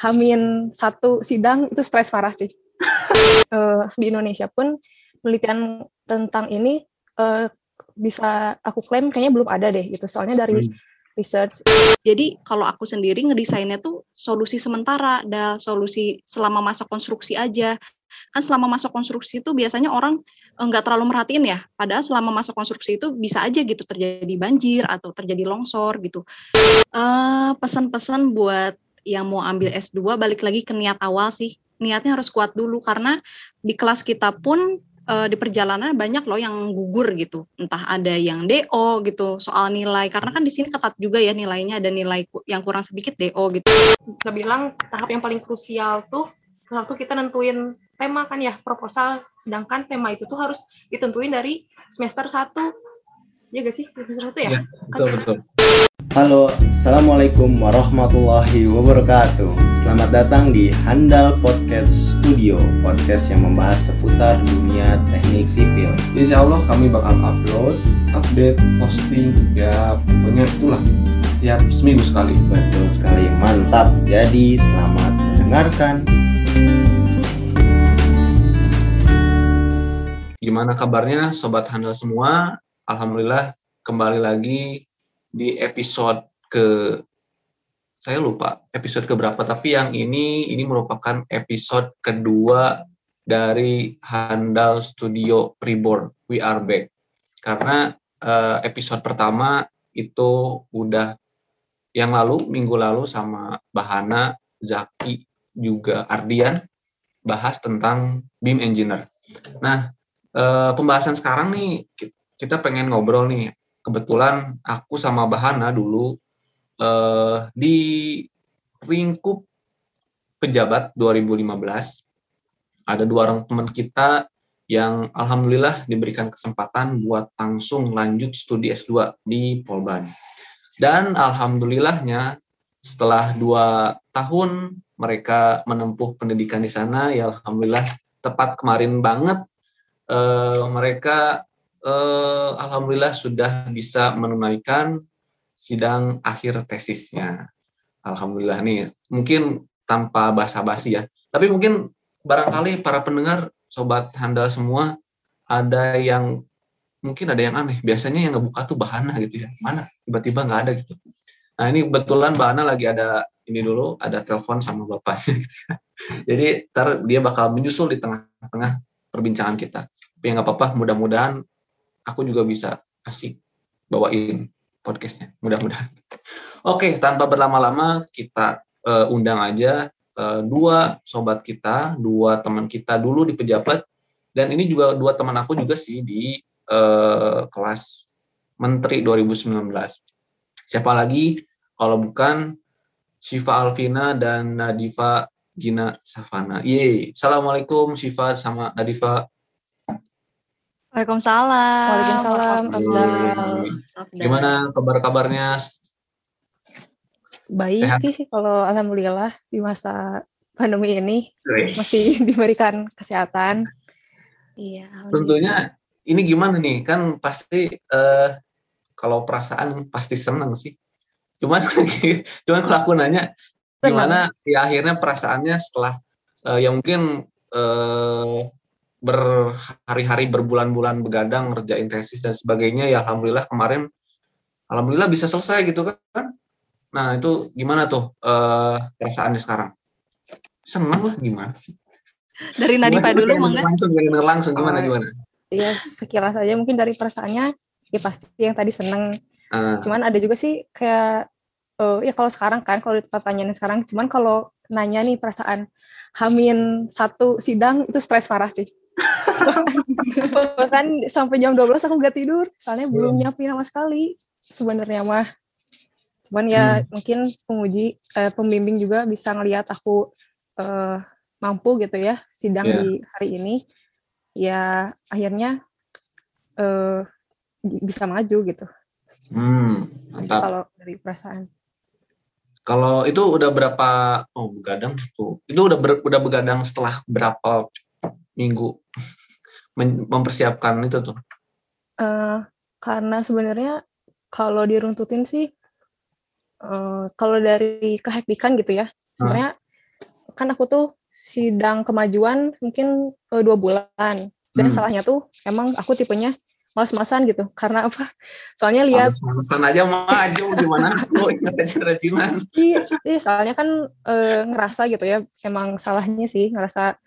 Hamin satu sidang itu stres parah sih. uh, di Indonesia pun penelitian tentang ini uh, bisa aku klaim kayaknya belum ada deh gitu. Soalnya dari hmm. research. Jadi kalau aku sendiri ngedesainnya tuh solusi sementara, ada solusi selama masa konstruksi aja. Kan selama masa konstruksi itu biasanya orang enggak terlalu merhatiin ya. Padahal selama masa konstruksi itu bisa aja gitu terjadi banjir atau terjadi longsor gitu. Uh, pesan-pesan buat yang mau ambil S2 balik lagi ke niat awal sih. Niatnya harus kuat dulu karena di kelas kita pun e, di perjalanan banyak loh yang gugur gitu. Entah ada yang DO gitu soal nilai karena kan di sini ketat juga ya nilainya ada nilai yang kurang sedikit DO gitu. Saya bilang tahap yang paling krusial tuh waktu kita nentuin tema kan ya proposal sedangkan tema itu tuh harus ditentuin dari semester 1 ya gak sih semester 1 ya? ya betul kan, betul. Halo, Assalamualaikum warahmatullahi wabarakatuh. Selamat datang di Handal Podcast Studio Podcast yang membahas seputar dunia teknik sipil. Insya Allah kami bakal upload, update, posting Ya pokoknya itulah Setiap seminggu sekali. Betul sekali, mantap. Jadi selamat mendengarkan. Gimana kabarnya Sobat Handal semua? Alhamdulillah kembali lagi di episode ke saya lupa episode keberapa tapi yang ini ini merupakan episode kedua dari Handal Studio Reborn We Are Back karena uh, episode pertama itu udah yang lalu minggu lalu sama Bahana Zaki juga Ardian bahas tentang beam engineer. Nah, uh, pembahasan sekarang nih kita pengen ngobrol nih kebetulan aku sama Bahana dulu uh, di lingkup pejabat 2015 ada dua orang teman kita yang alhamdulillah diberikan kesempatan buat langsung lanjut studi S2 di Polban. Dan alhamdulillahnya setelah dua tahun mereka menempuh pendidikan di sana, ya alhamdulillah tepat kemarin banget eh, mereka eh, alhamdulillah sudah bisa menunaikan sidang akhir tesisnya. Alhamdulillah nih, mungkin tanpa basa-basi ya. Tapi mungkin barangkali para pendengar, sobat handal semua, ada yang mungkin ada yang aneh. Biasanya yang ngebuka tuh bahana gitu ya. Mana? Tiba-tiba nggak ada gitu. Nah ini kebetulan bahana lagi ada ini dulu, ada telepon sama bapaknya gitu ya. Jadi ntar dia bakal menyusul di tengah-tengah perbincangan kita. Tapi nggak apa-apa, mudah-mudahan aku juga bisa asik bawain podcastnya mudah-mudahan oke tanpa berlama-lama kita uh, undang aja uh, dua sobat kita dua teman kita dulu di pejabat dan ini juga dua teman aku juga sih di uh, kelas menteri 2019 siapa lagi kalau bukan Syifa Alvina dan Nadifa Gina Savana. Yeay. Assalamualaikum Syifa sama Nadifa. Waalaikumsalam. Waalaikumsalam. Gimana kabar-kabarnya? Baik Sehat? sih kalau alhamdulillah di masa pandemi ini masih diberikan kesehatan. Iya. Tentunya ini gimana nih? Kan pasti uh, kalau perasaan pasti senang sih. Cuman cuman kalau aku nanya gimana ya akhirnya perasaannya setelah uh, yang mungkin uh, berhari-hari berbulan-bulan begadang ngerjain tesis dan sebagainya ya alhamdulillah kemarin alhamdulillah bisa selesai gitu kan. Nah itu gimana tuh uh, perasaannya sekarang? Seneng lah gimana sih? Dari Nadifa dulu mangga langsung denger langsung gimana oh, gimana? ya sekilas aja. Mungkin dari perasaannya ya pasti yang tadi seneng. Uh. cuman ada juga sih kayak uh, ya kalau sekarang kan kalau pertanyaan sekarang cuman kalau nanya nih perasaan Hamin satu sidang itu stres parah sih bahkan sampai jam 12 aku gak tidur. Soalnya hmm. belum nyiapin sama sekali sebenarnya mah. Cuman ya hmm. mungkin penguji eh, pembimbing juga bisa ngelihat aku eh, mampu gitu ya sidang yeah. di hari ini. Ya akhirnya eh, bisa maju gitu. Hmm, kalau dari perasaan. Kalau itu udah berapa oh begadang tuh. Itu udah ber, udah begadang setelah berapa minggu. Mempersiapkan itu tuh? Uh, karena sebenarnya kalau diruntutin sih, uh, kalau dari kehektikan gitu ya, sebenarnya kan aku tuh sidang kemajuan mungkin uh, dua bulan. Dan Hmm. salahnya tuh emang aku tipenya malas-malasan gitu. Karena apa? Soalnya lihat Males-malesan aja maju gimana aku? Ingat iya iya, soalnya kan eh, ngerasa gitu ya emang salahnya sih ngerasa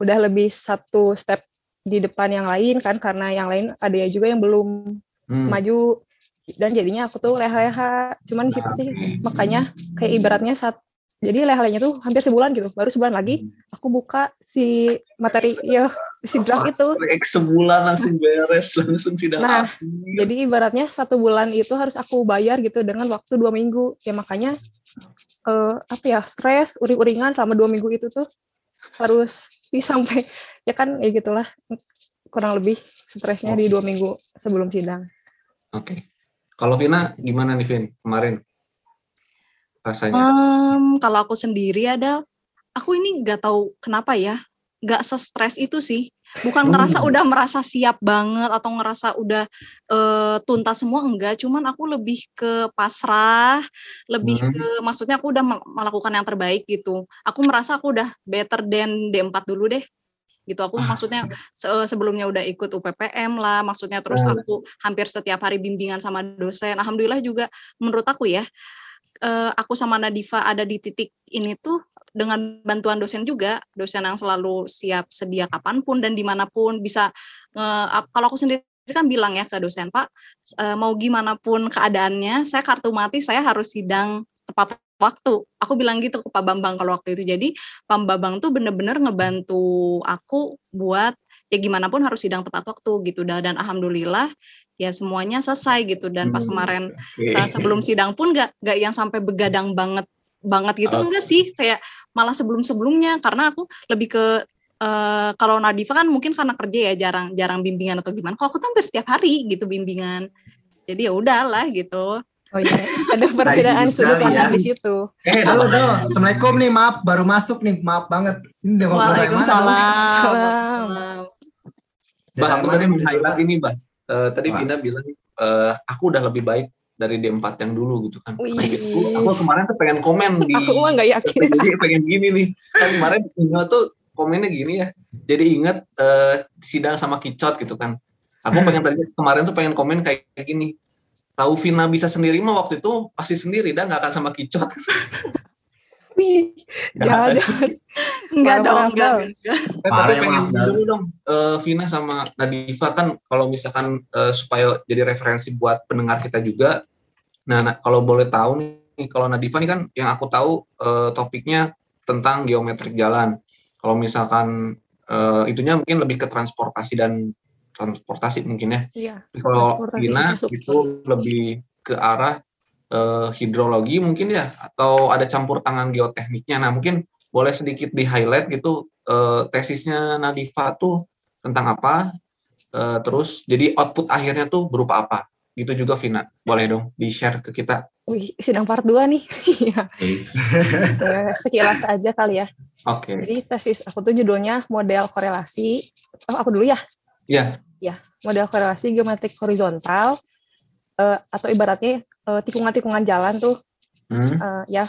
udah lebih satu step di depan yang lain kan karena yang lain ada juga yang belum Hmm. maju. Dan jadinya aku tuh leha-leha cuman situ sih. Makanya kayak ibaratnya saat jadi leha-lehanya tuh hampir sebulan gitu. Baru sebulan lagi aku buka si materi ya si draft itu. sebulan langsung beres langsung tidak Nah, jadi ibaratnya satu bulan itu harus aku bayar gitu dengan waktu dua minggu. Ya makanya eh, apa ya stres uring-uringan selama dua minggu itu tuh harus di sampai ya kan ya gitulah kurang lebih stresnya di dua minggu sebelum sidang Oke. Kalau Vina gimana nih Vin kemarin rasanya? Em, kalau aku sendiri ada, aku ini nggak tahu kenapa ya, nggak se-stres itu sih. Bukan ngerasa Hmm. udah merasa siap banget atau ngerasa udah eh, tuntas semua enggak, cuman aku lebih ke pasrah, lebih Hmm. ke maksudnya aku udah mel- melakukan yang terbaik gitu. Aku merasa aku udah better than D4 dulu deh. Gitu aku Ah. maksudnya se- sebelumnya udah ikut UPPM lah, maksudnya terus Hmm. aku hampir setiap hari bimbingan sama dosen. Alhamdulillah juga menurut aku ya eh, aku sama Nadifa ada di titik ini tuh dengan bantuan dosen juga, dosen yang selalu siap sedia kapan pun dan di mana pun bisa. eh, ap- kalau aku sendiri kan bilang ya ke dosen Pak, eh, mau gimana pun keadaannya, saya kartu mati, saya harus sidang tepat waktu. Aku bilang gitu ke Pak Bambang kalau waktu itu. Jadi Pak Bambang tuh bener-bener ngebantu aku buat ya gimana pun harus sidang tepat waktu gitu. Dan, dan alhamdulillah ya semuanya selesai gitu. Dan pas Hmm, kemarin Oke. Nah, sebelum sidang pun nggak nggak yang sampai begadang banget banget gitu Oke. enggak sih kayak malah sebelum sebelumnya karena aku lebih ke eh, kalau Nadifa kan mungkin karena kerja ya jarang jarang bimbingan atau gimana kok aku tuh hampir setiap hari gitu bimbingan jadi ya udahlah gitu oh iya ada perbedaan sudut pandang ya. di situ Eh, Halo, Dol. Assalamualaikum nih, maaf baru masuk nih, maaf banget. Ini udah? Dol? Waalaikumsalam. Sama aku tadi mana? meng-highlight ini, Bah. Eh, tadi? Vina bilang, eh, aku udah lebih baik dari D4 yang dulu gitu kan. Wih. Gitu, aku kemarin tuh pengen komen di aku mah nggak yakin jadi pengen gini nih. Kan kemarin Inyo tuh komennya gini ya. Jadi inget eh, sidang sama kicot gitu kan. Aku pengen tadi kemarin tuh pengen komen kayak gini. Tahu Vina bisa sendiri mah waktu itu pasti sendiri dah nggak akan sama kicot. Wih, ada. jahat enggak dong enggak. Eh, tapi pengen dulu dong eh, Vina sama Nadifa kan kalau misalkan eh, supaya jadi referensi buat pendengar kita juga. Nah, nah, kalau boleh tahu nih kalau Nadifa nih kan yang aku tahu eh, topiknya tentang geometrik jalan. Kalau misalkan eh, itunya mungkin lebih ke transportasi dan transportasi mungkin ya. iya kalau Transportasi Vina itu lebih ke arah eh, hidrologi mungkin ya atau ada campur tangan geotekniknya. Nah, mungkin boleh sedikit di highlight gitu eh, tesisnya Nadifa tuh tentang apa? Eh, terus jadi output akhirnya tuh berupa apa? Gitu juga Vina. Boleh dong di-share ke kita. Wih, sidang part 2 nih. Iya. Yes. Ya, sekilas aja kali ya. Oke. Jadi tesis aku tuh judulnya model korelasi. Oh, aku dulu ya. Iya. Model korelasi geometrik horizontal eh, atau ibaratnya eh, tikungan-tikungan jalan tuh Hmm. eh, ya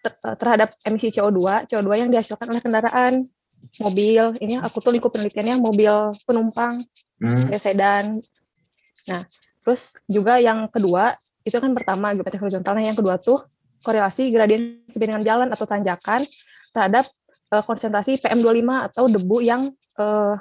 ter- terhadap emisi CO2, CO2 yang dihasilkan oleh kendaraan mobil. Ini aku tuh lingkup penelitiannya mobil penumpang, Hmm. ya sedan. Nah, terus juga yang kedua itu kan pertama geometrik horizontal. Nah, yang kedua tuh korelasi gradien sebiringan jalan atau tanjakan terhadap eh, konsentrasi PM25 atau debu yang eh,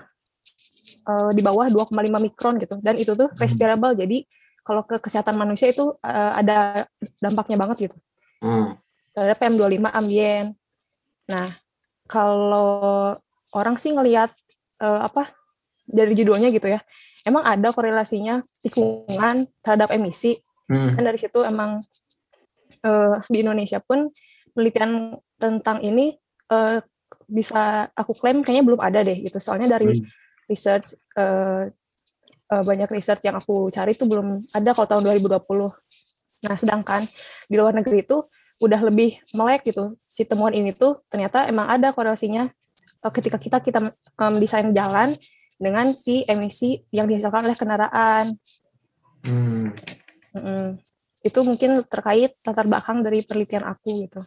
eh, di bawah 2,5 mikron gitu. Dan itu tuh respirable. Jadi kalau ke kesehatan manusia itu eh, ada dampaknya banget gitu Hmm. terhadap PM25 ambien. Nah, kalau orang sih ngelihat eh, apa dari judulnya gitu ya, emang ada korelasinya tikungan terhadap emisi. Hmm. Kan dari situ emang eh, di Indonesia pun penelitian tentang ini eh, bisa aku klaim kayaknya belum ada deh gitu. Soalnya dari Hmm. research eh, eh, banyak research yang aku cari itu belum ada kalau tahun 2020. Nah, sedangkan di luar negeri itu udah lebih melek gitu. Si temuan ini tuh ternyata emang ada korelasinya eh, ketika kita kita em, desain jalan dengan si emisi yang dihasilkan oleh kendaraan. Hmm. Mm-mm. Itu mungkin terkait latar belakang dari penelitian aku gitu.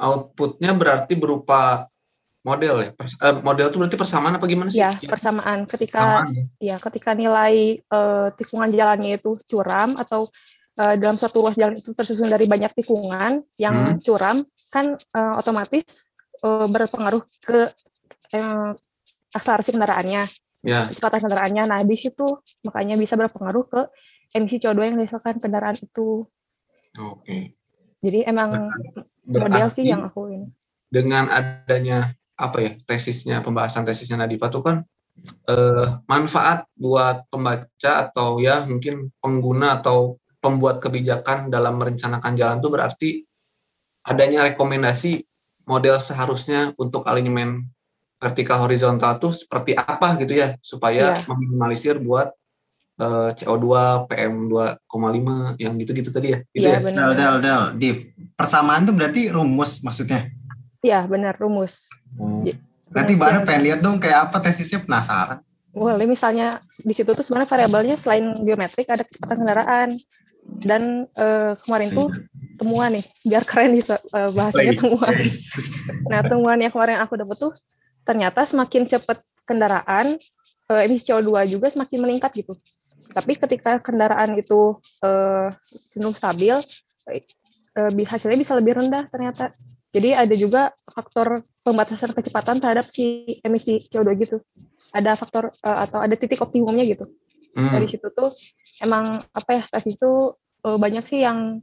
outputnya berarti berupa model ya. Pers- eh, model itu berarti persamaan apa gimana sih? Ya, persamaan. Ketika Persamaan ya? ya ketika nilai eh, tikungan jalannya itu curam atau eh, dalam suatu ruas jalan itu tersusun dari banyak tikungan yang Hmm. curam kan eh, otomatis eh, berpengaruh ke eh, akselerasi kendaraannya, Ya, kecepatan kendaraannya. Nah, di situ makanya bisa berpengaruh ke emisi CO2 yang dihasilkan kendaraan itu. oke. Jadi emang model sih Berarti yang aku ini. dengan adanya apa ya tesisnya pembahasan tesisnya Nadifa itu kan eh, manfaat buat pembaca atau ya mungkin pengguna atau pembuat kebijakan dalam merencanakan jalan itu berarti adanya rekomendasi model seharusnya untuk alinyemen vertikal horizontal itu seperti apa gitu ya supaya Iya. meminimalisir buat eh, CO2 PM 2,5 yang gitu-gitu tadi ya gitu Iya, ya benar. Del, del, del. Div, persamaan tuh berarti rumus maksudnya. Iya, benar rumus. Nanti baru yang- pengen lihat dong kayak apa tesisnya penasaran. Boleh misalnya di situ tuh sebenarnya variabelnya selain geometrik ada kecepatan kendaraan dan eh, kemarin tuh temuan nih biar keren bisa eh, bahasanya temuan. Nah temuan yang kemarin aku dapat tuh ternyata semakin cepat kendaraan eh, emisi CO2 juga semakin meningkat gitu. Tapi ketika kendaraan itu cenderung stabil, bi- hasilnya bisa lebih rendah ternyata. Jadi ada juga faktor pembatasan kecepatan terhadap si emisi CO2 gitu. Ada faktor eh, atau ada titik optimumnya gitu. Hmm. Dari situ tuh emang apa ya tes itu eh, banyak sih yang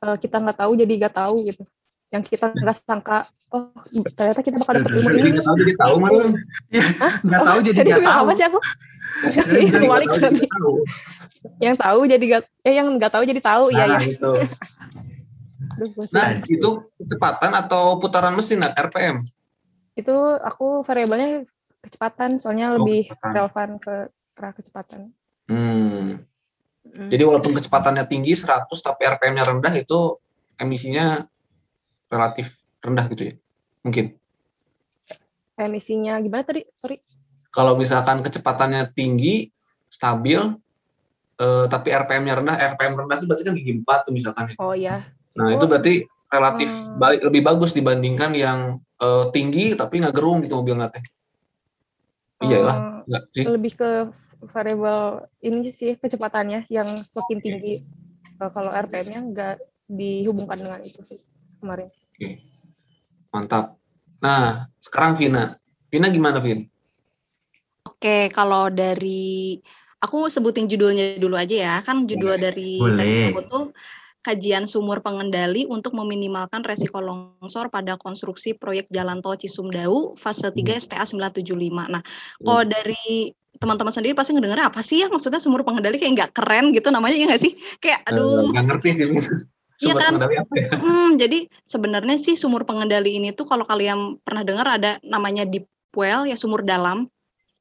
eh, kita nggak tahu jadi nggak tahu gitu. Yang kita nggak sangka, oh ternyata kita bakal dapet ilmu ini. nggak tahu jadi tahu mana Nggak tahu jadi nggak tahu. apa sih aku? Kebalik tadi. tahu. Yang tahu jadi nggak, eh yang nggak tahu jadi tahu, iya Nah, ya. itu. Nah, itu kecepatan atau putaran mesin, Nat? RPM? itu aku variabelnya kecepatan, soalnya Oh, lebih kecepatan. relevan ke arah kecepatan. Hmm. Mm. Jadi walaupun kecepatannya tinggi 100 tapi RPM-nya rendah itu emisinya relatif rendah gitu ya. Mungkin. Emisinya gimana tadi? Sorry. Kalau misalkan kecepatannya tinggi, stabil, eh, tapi RPM-nya rendah, RPM rendah itu berarti kan gigi 4 tuh misalkan ya. Oh ya, Nah, Itu- itu berarti relatif Hmm. baik lebih bagus dibandingkan yang eh, tinggi tapi nggak gerung gitu mobilnya teh. Iya lah, Eh, nggak sih? lebih ke variabel ini sih kecepatannya yang semakin tinggi. Eh, kalau RPM-nya nggak dihubungkan dengan itu sih kemarin. Oke. Mantap. Nah, sekarang Vina. Vina gimana, Vin? Oke, kalau dari aku sebutin judulnya dulu aja ya. Kan judul dari Boleh. aku tuh kajian sumur pengendali untuk meminimalkan resiko longsor pada konstruksi proyek jalan tol Cisumdawu fase 3 STA 975. Nah, kalau dari teman-teman sendiri pasti ngedenger apa sih ya maksudnya sumur pengendali kayak nggak keren gitu namanya ya nggak sih? Kayak Eh, aduh nggak ngerti sih. Iya kan? apa ya? Hmm, jadi sebenarnya sih sumur pengendali ini tuh kalau kalian pernah dengar ada namanya deep well ya sumur dalam.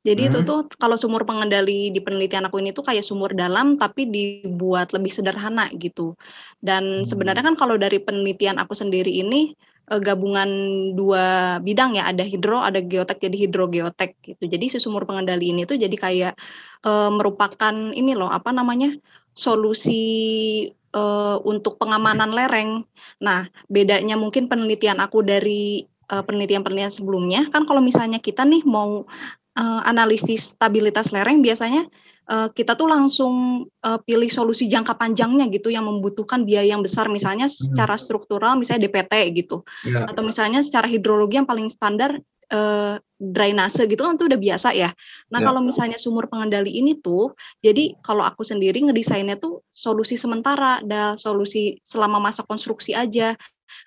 Jadi itu Hmm. tuh kalau sumur pengendali di penelitian aku ini tuh kayak sumur dalam tapi dibuat lebih sederhana gitu. Dan Hmm. sebenarnya kan kalau dari penelitian aku sendiri ini eh, gabungan dua bidang ya ada hidro ada geotek jadi hidrogeotek gitu. Jadi si sumur pengendali ini tuh jadi kayak eh, merupakan ini loh apa namanya solusi eh, untuk pengamanan lereng. Nah, bedanya mungkin penelitian aku dari eh, penelitian-penelitian sebelumnya kan kalau misalnya kita nih mau eh, analisis stabilitas lereng biasanya eh, kita tuh langsung eh, pilih solusi jangka panjangnya gitu yang membutuhkan biaya yang besar misalnya secara struktural misalnya DPT gitu Ya. atau misalnya secara hidrologi yang paling standar eh, drainase gitu kan tuh udah biasa ya. Nah Ya. kalau misalnya sumur pengendali ini tuh, jadi kalau aku sendiri ngedesainnya tuh solusi sementara, ada solusi selama masa konstruksi aja.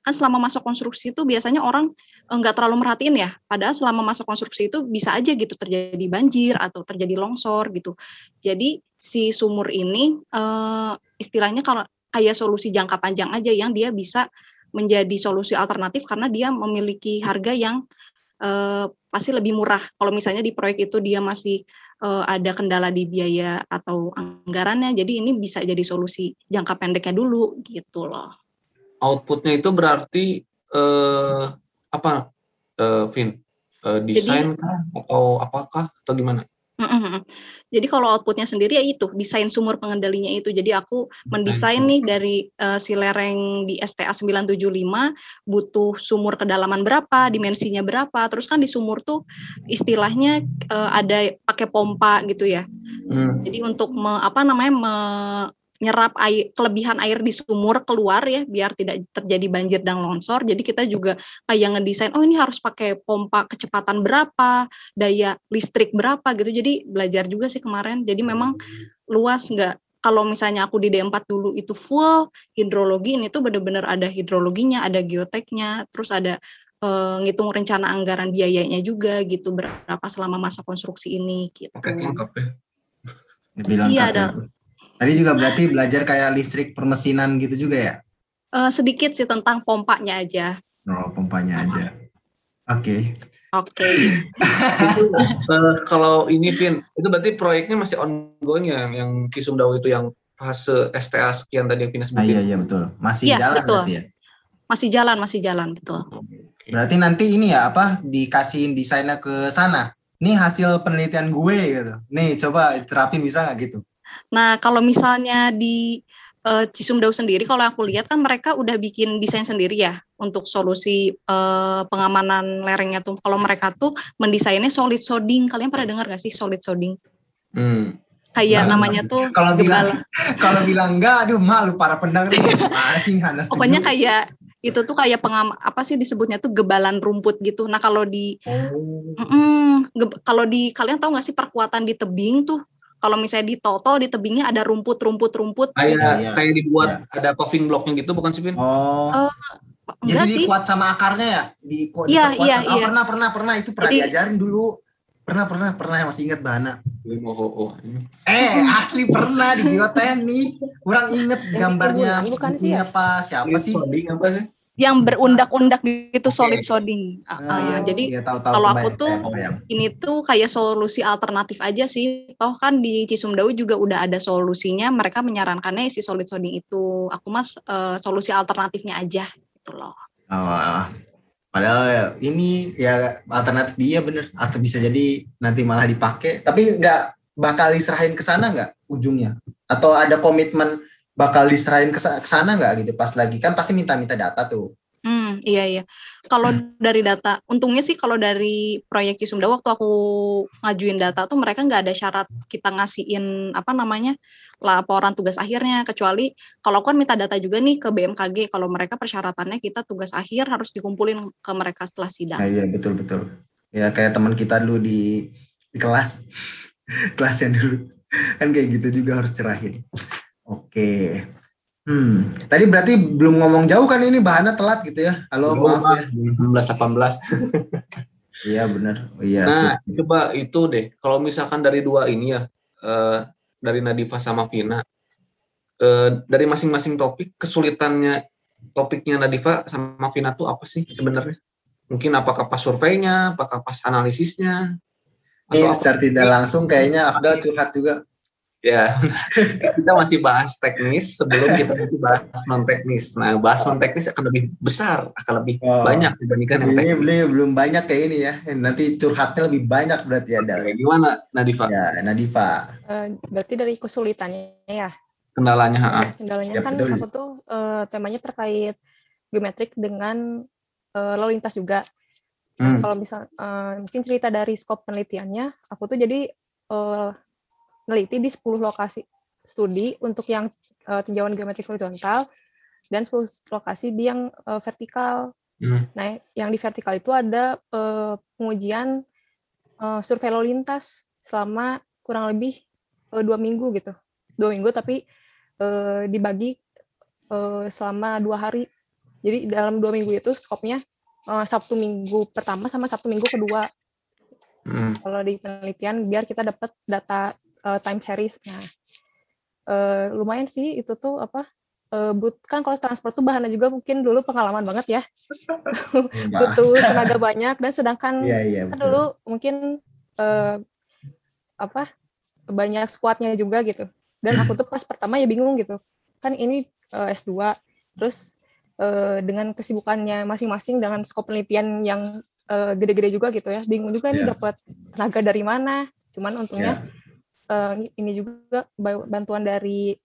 Kan selama masa konstruksi itu biasanya orang eh, nggak terlalu merhatiin ya. Padahal selama masa konstruksi itu bisa aja gitu terjadi banjir atau terjadi longsor gitu. Jadi si sumur ini eh, istilahnya kalau kayak solusi jangka panjang aja yang dia bisa menjadi solusi alternatif karena dia memiliki harga yang eh, pasti lebih murah. Kalau misalnya di proyek itu dia masih ada kendala di biaya atau anggarannya, jadi ini bisa jadi solusi jangka pendeknya dulu gitu loh. Outputnya itu berarti eh, apa, eh, Vin? Eh, desain kah? Atau apakah? Atau gimana? Jadi kalau outputnya sendiri ya itu desain sumur pengendalinya itu. Jadi aku mendesain nih dari uh, si lereng di STA 975 butuh sumur kedalaman berapa, dimensinya berapa. Terus kan di sumur tuh istilahnya uh, ada pakai pompa gitu ya. Hmm. Jadi untuk me, apa namanya me, nyerap air kelebihan air di sumur keluar ya biar tidak terjadi banjir dan longsor. Jadi kita juga kayak ngedesain oh ini harus pakai pompa kecepatan berapa, daya listrik berapa gitu. Jadi belajar juga sih kemarin. Jadi memang luas nggak kalau misalnya aku di D4 dulu itu full hidrologi ini tuh benar-benar ada hidrologinya, ada geoteknya, terus ada uh, ngitung rencana anggaran biayanya juga gitu berapa selama masa konstruksi ini gitu. Oke, lengkap ya. iya, ada. Tadi juga berarti belajar kayak listrik permesinan gitu juga ya? Uh, sedikit sih tentang pompanya aja. Oh, pompanya aja. Oke. Okay. Oke. Okay. uh, kalau ini Pin, itu berarti proyeknya masih ongoing ya yang Kisumdawu itu yang fase STA sekian tadi yang Pin sebutin. Ah, iya iya betul. Masih ya, jalan betul. berarti ya. Masih jalan, masih jalan betul. Berarti nanti ini ya apa dikasihin desainnya ke sana. Nih hasil penelitian gue gitu. Nih coba terapin bisa nggak gitu? Nah, kalau misalnya di uh, Cisumdawu sendiri, kalau aku lihat kan mereka udah bikin desain sendiri ya untuk solusi uh, pengamanan lerengnya tuh. Kalau mereka tuh mendesainnya solid sodding. Kalian pernah dengar gak sih solid sodding? Hmm. Kayak nah, namanya tuh kalau bilang kalau bilang enggak, aduh malu para pendengar masih Pokoknya kayak itu tuh kayak pengam apa sih disebutnya tuh gebalan rumput gitu. Nah kalau di oh. mm, kalau di kalian tahu nggak sih perkuatan di tebing tuh kalau misalnya di toto di tebingnya ada rumput-rumput-rumput kayak gitu. kayak dibuat ya. ada paving blocknya gitu bukan sih Pin? Oh. Uh, Jadi sih. kuat sama akarnya ya? Di, di iya, iya, oh, iya. pernah pernah pernah itu pernah Jadi, diajarin dulu. Pernah pernah pernah masih ingat Bahana. Oh, oh, oh. Eh asli pernah di bioteknik. Kurang inget gambarnya. Bukan sih ya? apa siapa sih? Apa sih? Yang berundak-undak gitu solid sodding. Uh, uh, ya. Jadi ya, tahu, tahu, kalau aku tuh ya. ini tuh kayak solusi alternatif aja sih. Toh kan di Cisumdawu juga udah ada solusinya. Mereka menyarankannya si solid sodding itu. Aku mas uh, solusi alternatifnya aja gitu loh. Oh, padahal ini ya alternatif dia bener atau bisa jadi nanti malah dipakai. Tapi nggak bakal diserahin ke sana nggak ujungnya? Atau ada komitmen bakal diserahin ke sana nggak gitu pas lagi kan pasti minta-minta data tuh. Hmm, iya iya. Kalau hmm. dari data, untungnya sih kalau dari proyek Kisumda waktu aku ngajuin data tuh mereka nggak ada syarat kita ngasihin apa namanya laporan tugas akhirnya kecuali kalau kan minta data juga nih ke BMKG kalau mereka persyaratannya kita tugas akhir harus dikumpulin ke mereka setelah sidang. Nah, iya betul betul. Ya kayak teman kita dulu di, di kelas kelasnya dulu kan kayak gitu juga harus cerahin. Oke. Hmm, tadi berarti belum ngomong jauh kan ini bahannya telat gitu ya? Halo, belum, maaf ya. 18 Iya benar. Oh, iya. Nah, sih. coba itu deh. Kalau misalkan dari dua ini ya, eh, dari Nadifa sama Vina, eh, dari masing-masing topik kesulitannya topiknya Nadifa sama Vina tuh apa sih sebenarnya? Mungkin apakah pas surveinya, apakah pas analisisnya? Ini secara tidak langsung kayaknya Afdal curhat juga Ya, kita masih bahas teknis sebelum kita nanti bahas non teknis. Nah, bahas non teknis akan lebih besar, akan lebih oh, banyak dibandingkan yang teknis. Ini belum banyak kayak ini ya. Nanti curhatnya lebih banyak berarti ya. Oke, gimana Nadifa? Ya, Nadifa. Uh, berarti dari kesulitannya ya. Kendalanya, ha. Kendalanya ya, kan betul. aku tuh uh, temanya terkait geometrik dengan uh, lalu lintas juga. Hmm. Kalau misal uh, mungkin cerita dari skop penelitiannya, aku tuh jadi uh, neliti di 10 lokasi studi untuk yang uh, tinjauan geometrik horizontal dan 10 lokasi di yang uh, vertikal. Hmm. Nah, yang di vertikal itu ada uh, pengujian uh, survei lalu lintas selama kurang lebih uh, dua minggu gitu, dua minggu tapi uh, dibagi uh, selama dua hari. Jadi dalam dua minggu itu skopnya uh, Sabtu minggu pertama sama Sabtu minggu kedua. Hmm. Kalau di penelitian biar kita dapat data uh, time series. Nah, uh, lumayan sih itu tuh apa? Uh, but kan kalau transport tuh bahannya juga mungkin dulu pengalaman banget ya. Butuh tenaga banyak dan sedangkan yeah, yeah, kan dulu mungkin uh, apa? banyak squadnya juga gitu. Dan aku tuh pas pertama ya bingung gitu. Kan ini uh, S2 terus uh, dengan kesibukannya masing-masing dengan skop penelitian yang uh, gede-gede juga gitu ya bingung juga yeah. nih dapat tenaga dari mana cuman untungnya yeah. Uh, ini juga bantuan dari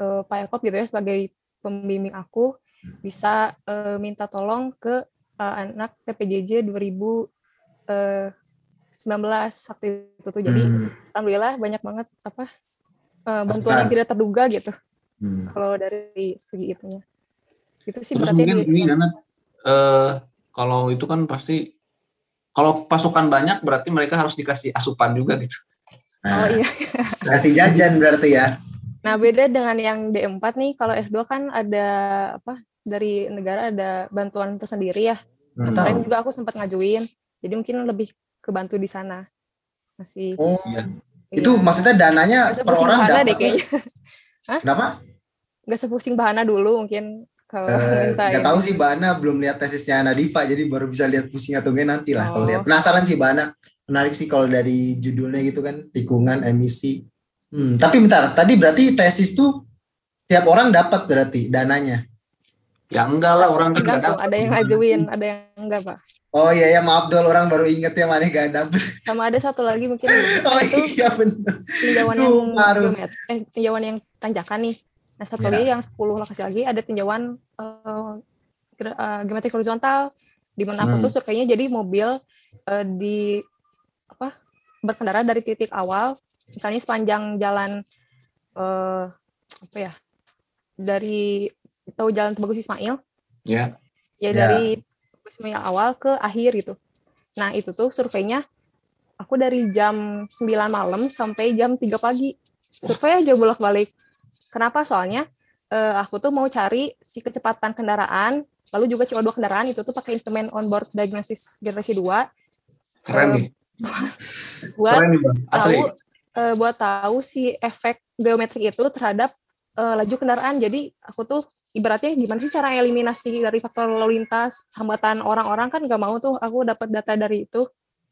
uh, Pak Yakob gitu ya sebagai pembimbing aku bisa uh, minta tolong ke uh, anak TPJJ 2019 waktu itu tuh jadi hmm. alhamdulillah banyak banget apa uh, bantuan yang tidak terduga gitu hmm. kalau dari segi itunya itu sih Terus berarti mungkin ini karena uh, kalau itu kan pasti kalau pasukan banyak berarti mereka harus dikasih asupan juga gitu. Nah, oh iya. Kasih jajan berarti ya. Nah, beda dengan yang D4 nih, kalau S2 kan ada apa? Dari negara ada bantuan tersendiri ya. Hmm. Kemarin juga aku sempat ngajuin. Jadi mungkin lebih kebantu di sana. Masih. Oh, iya. Itu iya. maksudnya dananya per orang dapat. Kenapa? Gak sepusing bahana dulu mungkin kalau uh, nggak tahu sih Bana belum lihat tesisnya Nadifa jadi baru bisa lihat pusing atau enggak nanti lah oh. kalau lihat penasaran sih Bana menarik sih kalau dari judulnya gitu kan tikungan emisi hmm, tapi bentar tadi berarti tesis tuh tiap orang dapat berarti dananya ya enggak lah orang kan enggak ada yang ngajuin ada yang enggak pak Oh iya ya maaf dong orang baru inget ya mana gak dapet. Sama ada satu lagi mungkin. oh itu iya benar. Tinjauan yang eh tinjauan yang tanjakan nih Nah, satu yeah. lagi yang 10 lokasi lagi ada tinjauan uh, uh, geometrik horizontal di mana aku hmm. tuh surveinya jadi mobil uh, di berkendara dari titik awal misalnya sepanjang jalan uh, apa ya dari tahu jalan Tubagus Ismail yeah. ya yeah. dari Tubagus Ismail awal ke akhir gitu nah itu tuh surveinya aku dari jam 9 malam sampai jam 3 pagi survei aja bolak-balik Kenapa? Soalnya uh, aku tuh mau cari si kecepatan kendaraan, lalu juga CO2 kendaraan itu tuh pakai instrumen onboard diagnosis generasi 2. Keren uh, nih. Buat tahu uh, buat tahu si efek geometrik itu terhadap uh, laju kendaraan. Jadi aku tuh ibaratnya gimana sih cara eliminasi dari faktor lalu lintas, hambatan orang-orang kan nggak mau tuh aku dapat data dari itu.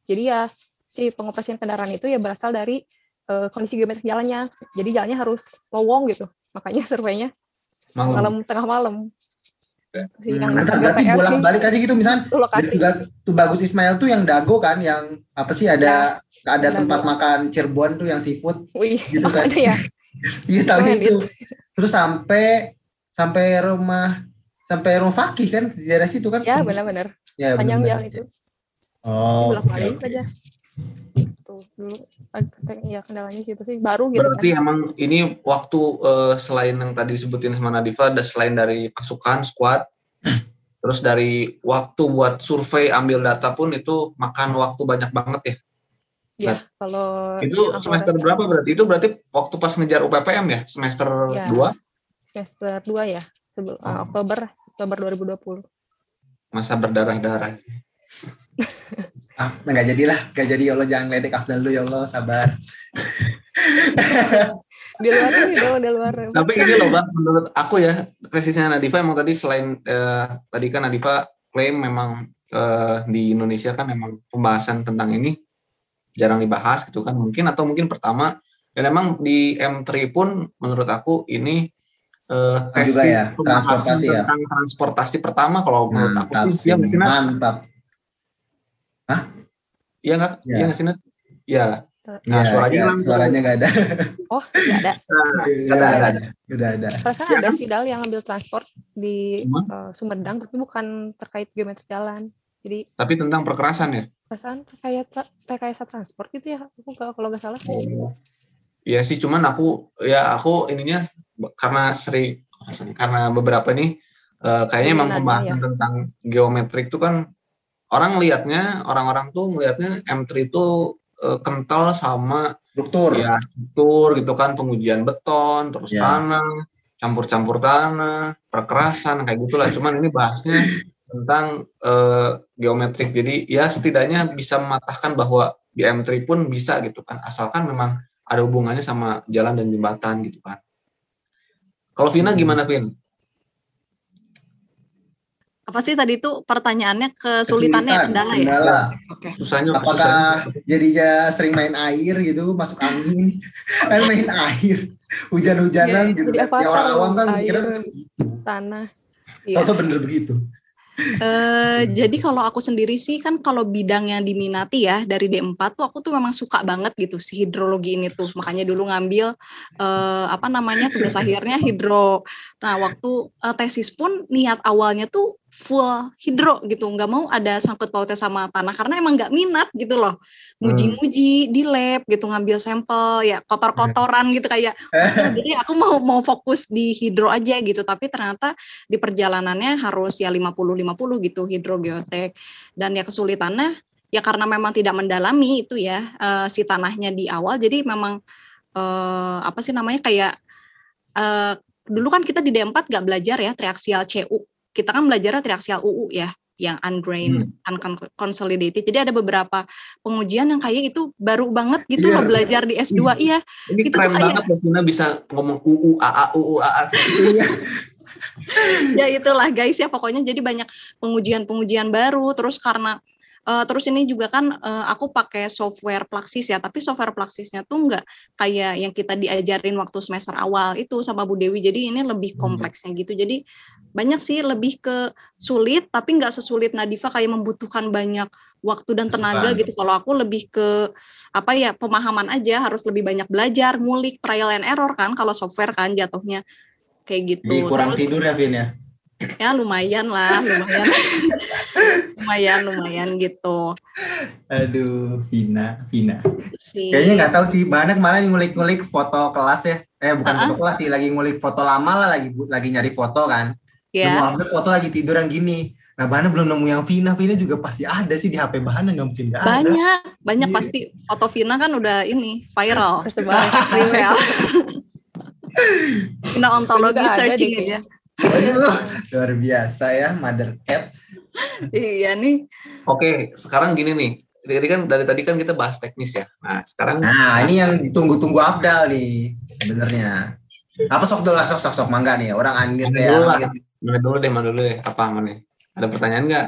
Jadi ya si pengoperasian kendaraan itu ya berasal dari uh, kondisi geometrik jalannya. Jadi jalannya harus lowong gitu. Makanya surveinya malam tengah malam. Hmm, yang nah, berarti bolak-balik aja gitu misalnya dari tuh bagus Ismail tuh yang dago kan yang apa sih ada ya, ada dago. tempat makan Cirebon tuh yang seafood Wih, gitu kan. Ya. Iya tahu itu. Terus sampai sampai rumah sampai rumah Fakih kan di daerah situ kan. Ya benar-benar. Ya, Panjang jalan itu. Oh. Okay. aja dulu ya kendalanya gitu sih baru gitu berarti kan. emang ini waktu uh, selain yang tadi disebutin sama Nadifa ada selain dari pasukan squad terus dari waktu buat survei ambil data pun itu makan waktu banyak banget ya Ya, nah, kalau itu semester berapa berarti? Itu berarti waktu pas ngejar UPPM ya, semester ya, 2? Semester 2 ya, sebelum oh. uh, Oktober Oktober 2020. Masa berdarah-darah. ah nggak jadilah nggak jadi. Ya Allah jangan ledek Afdal dulu ya Allah sabar. Di luar ini dong di luar. Tapi ini loh bang menurut aku ya tesisnya Nadifa emang tadi selain eh, tadi kan Nadifa klaim memang eh, di Indonesia kan memang pembahasan tentang ini jarang dibahas gitu kan mungkin atau mungkin pertama. Dan emang di M3 pun menurut aku ini uh, tesis juga ya, transportasi ya. tentang transportasi pertama kalau menurut aku sih dia mantap. Hah? Iya nggak? Iya ya. nggak sih Nat? Iya. Nah, ya, suaranya ya, suaranya nggak ada. Oh, nggak ada. Nah, ada, ada, ada. Udah ada. Perasaan ya. ada sih Dal yang ambil transport di uh, Sumedang, tapi bukan terkait geometri jalan. Jadi. Tapi tentang perkerasan ya? Perasaan terkait rekayasa transport gitu ya? Aku gak, kalau nggak salah. Oh. Iya sih, cuman aku ya aku ininya karena sering karena beberapa nih uh, kayaknya emang pembahasan ya. tentang geometrik itu kan orang lihatnya orang-orang tuh melihatnya M3 itu uh, kental sama struktur. ya struktur gitu kan pengujian beton terus yeah. tanah campur-campur tanah perkerasan kayak gitulah. Cuman ini bahasnya tentang uh, geometrik. Jadi ya setidaknya bisa mematahkan bahwa di M3 pun bisa gitu kan. Asalkan memang ada hubungannya sama jalan dan jembatan gitu kan. Kalau Vina gimana Vin? Apa sih tadi itu pertanyaannya kesulitannya Kesulitan, kendala, ya? Kendala. Oke. Susahnya apakah susahnya. jadinya sering main air gitu, masuk angin, kan main air, hujan-hujanan ya, gitu. Jadi apa ya orang awam kan mikirnya tanah. Iya. Atau bener begitu. Uh, jadi kalau aku sendiri sih kan kalau bidang yang diminati ya dari D4 tuh aku tuh memang suka banget gitu si hidrologi ini tuh. Makanya dulu ngambil uh, apa namanya tugas akhirnya hidro. Nah, waktu uh, tesis pun niat awalnya tuh full hidro gitu. Nggak mau ada sangkut pautnya sama tanah karena emang nggak minat gitu loh. Muji-muji di lab gitu ngambil sampel ya kotor-kotoran gitu kayak jadi aku mau mau fokus di hidro aja gitu. Tapi ternyata di perjalanannya harus ya 50-50 gitu hidrogeotek dan ya kesulitannya ya karena memang tidak mendalami itu ya uh, si tanahnya di awal jadi memang uh, apa sih namanya kayak uh, dulu kan kita di D4 nggak belajar ya triaksial CU kita kan belajar triaksial UU ya yang ungrained, hmm. unconsolidated. Jadi ada beberapa pengujian yang kayak itu baru banget gitu yeah. loh belajar di S2. Iya. iya. Ini itu keren banget Vina bisa ngomong UU AA UU AA. ya itulah guys ya pokoknya jadi banyak pengujian-pengujian baru terus karena Uh, terus ini juga kan uh, aku pakai software Plaxis ya, tapi software Plaxisnya tuh enggak kayak yang kita diajarin waktu semester awal itu sama Bu Dewi. Jadi ini lebih hmm. kompleksnya gitu. Jadi banyak sih lebih ke sulit, tapi nggak sesulit Nadifa kayak membutuhkan banyak waktu dan tenaga gitu. Kalau aku lebih ke apa ya pemahaman aja, harus lebih banyak belajar, ngulik, trial and error kan. Kalau software kan jatuhnya kayak gitu. Jadi kurang Terus, tidur ya Vin ya? Ya lumayan lah, lumayan. lumayan, lumayan gitu. Aduh, Vina, Vina. Kayaknya nggak tahu sih, mana kemarin ngulik-ngulik foto kelas ya. Eh bukan uh -huh. foto kelas sih, lagi ngulik foto lama lah, lagi lagi nyari foto kan. Yeah. Nemu foto lagi tiduran gini. Nah, Bahana belum nemu yang Vina. Vina juga pasti ada sih di HP Bahana, nggak mungkin nggak ada. Banyak, banyak yeah. pasti. Foto Vina kan udah ini, viral. Viral. Vina ontologi searching aja. Luar biasa ya, Mother Cat. iya nih. Oke, sekarang gini nih. Jadi kan dari tadi kan kita bahas teknis ya. Nah, sekarang Nah, ini yang ditunggu-tunggu Abdal nih sebenarnya. Apa sok dulu sok sok sok mangga nih orang anggit ya. Mana dulu deh, mana dulu deh. Apa mana? Ada pertanyaan nggak?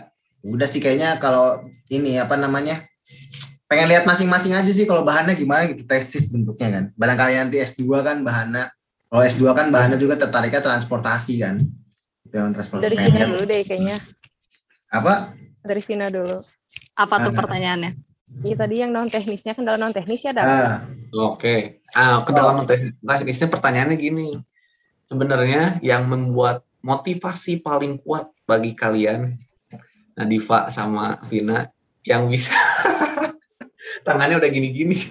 Udah sih kayaknya kalau ini apa namanya? Pengen lihat masing-masing aja sih kalau bahannya gimana gitu tesis bentuknya kan. Barangkali nanti S2 kan bahannya kalau S2 kan bahannya juga tertariknya transportasi kan. Yang transportasi. Dari Vina dulu deh kayaknya. Apa? Dari Vina dulu. Apa tuh ah. pertanyaannya? Iya tadi yang non teknisnya kan dalam non teknis ya ada. Ah. Oke. Okay. Ah ke dalam non teknisnya pertanyaannya gini. Sebenarnya yang membuat motivasi paling kuat bagi kalian Nadifa sama Vina yang bisa tangannya udah gini-gini.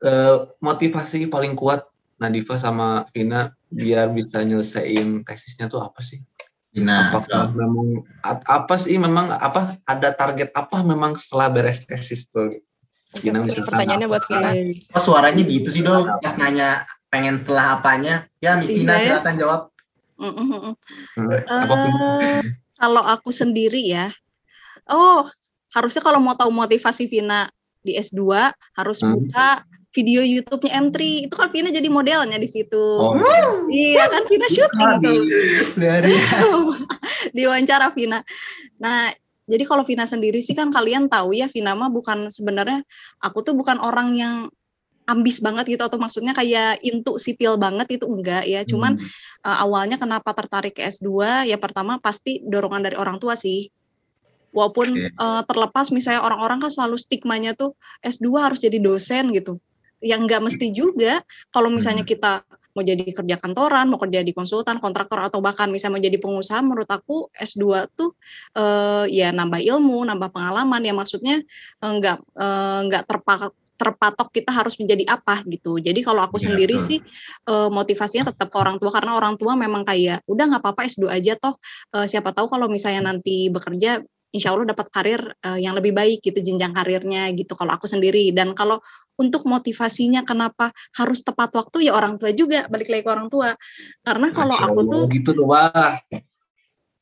uh, motivasi paling kuat Nadifa sama Vina biar bisa nyelesain tesisnya tuh apa sih? Nah, apakah so. memang apa sih memang apa ada target apa memang setelah beres tesis tuh? Vina bisa pertanyaannya buat Vina. Oh, suaranya gitu sih dong pas nanya pengen setelah apanya. Ya, Miss Vina silakan jawab. Mm -mm. Uh, kalau aku sendiri ya, oh harusnya kalau mau tahu motivasi Vina di S2 harus hmm. Video YouTube-nya M3 itu kan Vina jadi modelnya di situ. Oh, iya kan Vina syuting tuh. Dari di wawancara Vina. Nah, jadi kalau Vina sendiri sih kan kalian tahu ya Vina mah bukan sebenarnya aku tuh bukan orang yang ambis banget gitu atau maksudnya kayak intu sipil banget itu enggak ya. Cuman hmm. uh, awalnya kenapa tertarik ke S2 ya pertama pasti dorongan dari orang tua sih walaupun okay. uh, terlepas misalnya orang-orang kan selalu stigmanya tuh S2 harus jadi dosen gitu yang nggak mesti juga. Kalau misalnya hmm. kita mau jadi kerja kantoran, mau kerja di konsultan, kontraktor atau bahkan misalnya mau jadi pengusaha, menurut aku S2 tuh uh, ya nambah ilmu, nambah pengalaman. Ya maksudnya uh, nggak uh, nggak terpakai terpatok kita harus menjadi apa gitu. Jadi kalau aku ya, sendiri sih uh, motivasinya tetap ke orang tua. Karena orang tua memang kayak udah nggak apa-apa S2 aja toh. Uh, siapa tahu kalau misalnya nanti bekerja insya Allah dapat karir uh, yang lebih baik gitu jenjang karirnya gitu kalau aku sendiri dan kalau untuk motivasinya kenapa harus tepat waktu ya orang tua juga balik lagi ke orang tua karena kalau aku tuh gitu tuh bah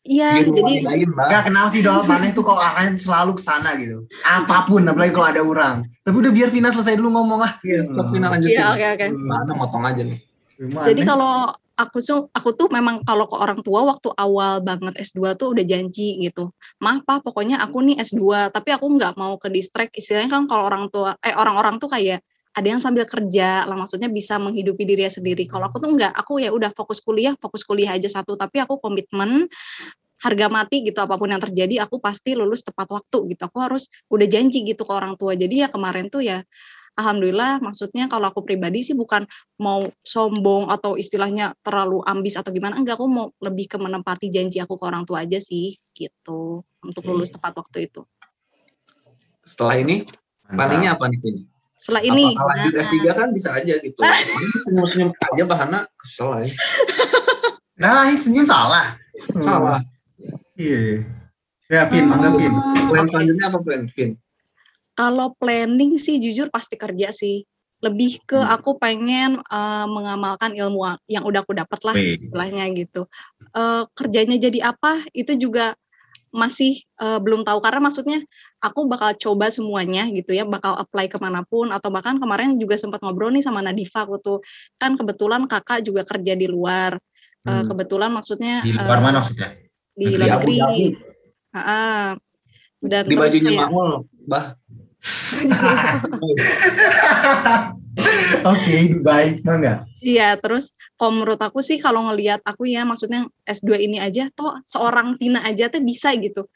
Iya, jadi nggak kenal sih doang mana itu kalau arahnya selalu ke sana gitu. Apa pun, apalagi kalau ada orang. Tapi udah biar Vina selesai dulu ngomong ah. Iya, Vina lanjutin. Iya, oke oke. Mana motong aja nih. Jadi kalau aku tuh aku tuh memang kalau ke orang tua waktu awal banget S2 tuh udah janji gitu. Maaf Pak, pokoknya aku nih S2, tapi aku nggak mau ke distract. Istilahnya kan kalau orang tua eh orang-orang tuh kayak ada yang sambil kerja lah maksudnya bisa menghidupi dirinya sendiri. Kalau aku tuh enggak, aku ya udah fokus kuliah, fokus kuliah aja satu, tapi aku komitmen harga mati gitu apa pun yang terjadi aku pasti lulus tepat waktu gitu aku harus udah janji gitu ke orang tua jadi ya kemarin tuh ya alhamdulillah maksudnya kalau aku pribadi sih bukan mau sombong atau istilahnya terlalu ambis atau gimana enggak aku mau lebih ke menempati janji aku ke orang tua aja sih gitu untuk lulus tepat waktu itu. Setelah ini planningnya apa nih ini setelah ini. Apakah lanjut nah. S3 kan bisa aja gitu. Senyum-senyum aja bahana kesel aja. Nah senyum salah. Salah. Iya ya Vin mangga Vin. Plan selanjutnya apa plan Vin kalau planning sih jujur pasti kerja sih. Lebih ke hmm. aku pengen uh, mengamalkan ilmu yang udah aku dapat lah istilahnya gitu. Uh, kerjanya jadi apa itu juga masih uh, belum tahu. Karena maksudnya aku bakal coba semuanya gitu ya bakal apply ke mana pun. Atau bahkan kemarin juga sempat ngobrol nih sama Nadifa aku tuh kan kebetulan kakak juga kerja di luar. Uh, kebetulan maksudnya di luar uh, mana maksudnya? di luar negeri. Uh, dan di bajunya Mahmul bah Oke, baik, enggak? Iya, terus kalau menurut aku sih kalau ngelihat aku ya maksudnya S2 ini aja toh seorang Vina aja tuh bisa gitu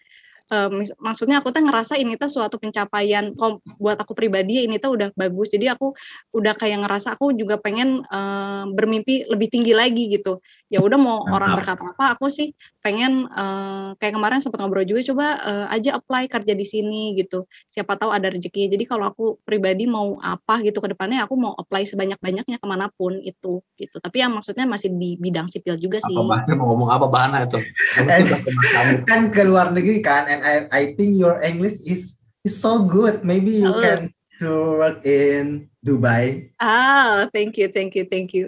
um, maksudnya aku tuh ngerasa ini tuh suatu pencapaian buat aku pribadi ini tuh udah bagus. Jadi aku udah kayak ngerasa aku juga pengen uh, bermimpi lebih tinggi lagi gitu. Ya udah mau Mantap. orang berkata apa aku sih pengen uh, kayak kemarin sempat ngobrol juga coba uh, aja apply kerja di sini gitu. Siapa tahu ada rezeki. Jadi kalau aku pribadi mau apa gitu ke depannya aku mau apply sebanyak banyaknya ke mana pun itu gitu. Tapi yang maksudnya masih di bidang sipil juga sih. Apa mau ngomong apa? Bahana itu kan ke luar negeri kan and I I think your English is is so good. Maybe you oh. can to work in Dubai. Ah, thank you, thank you, thank you.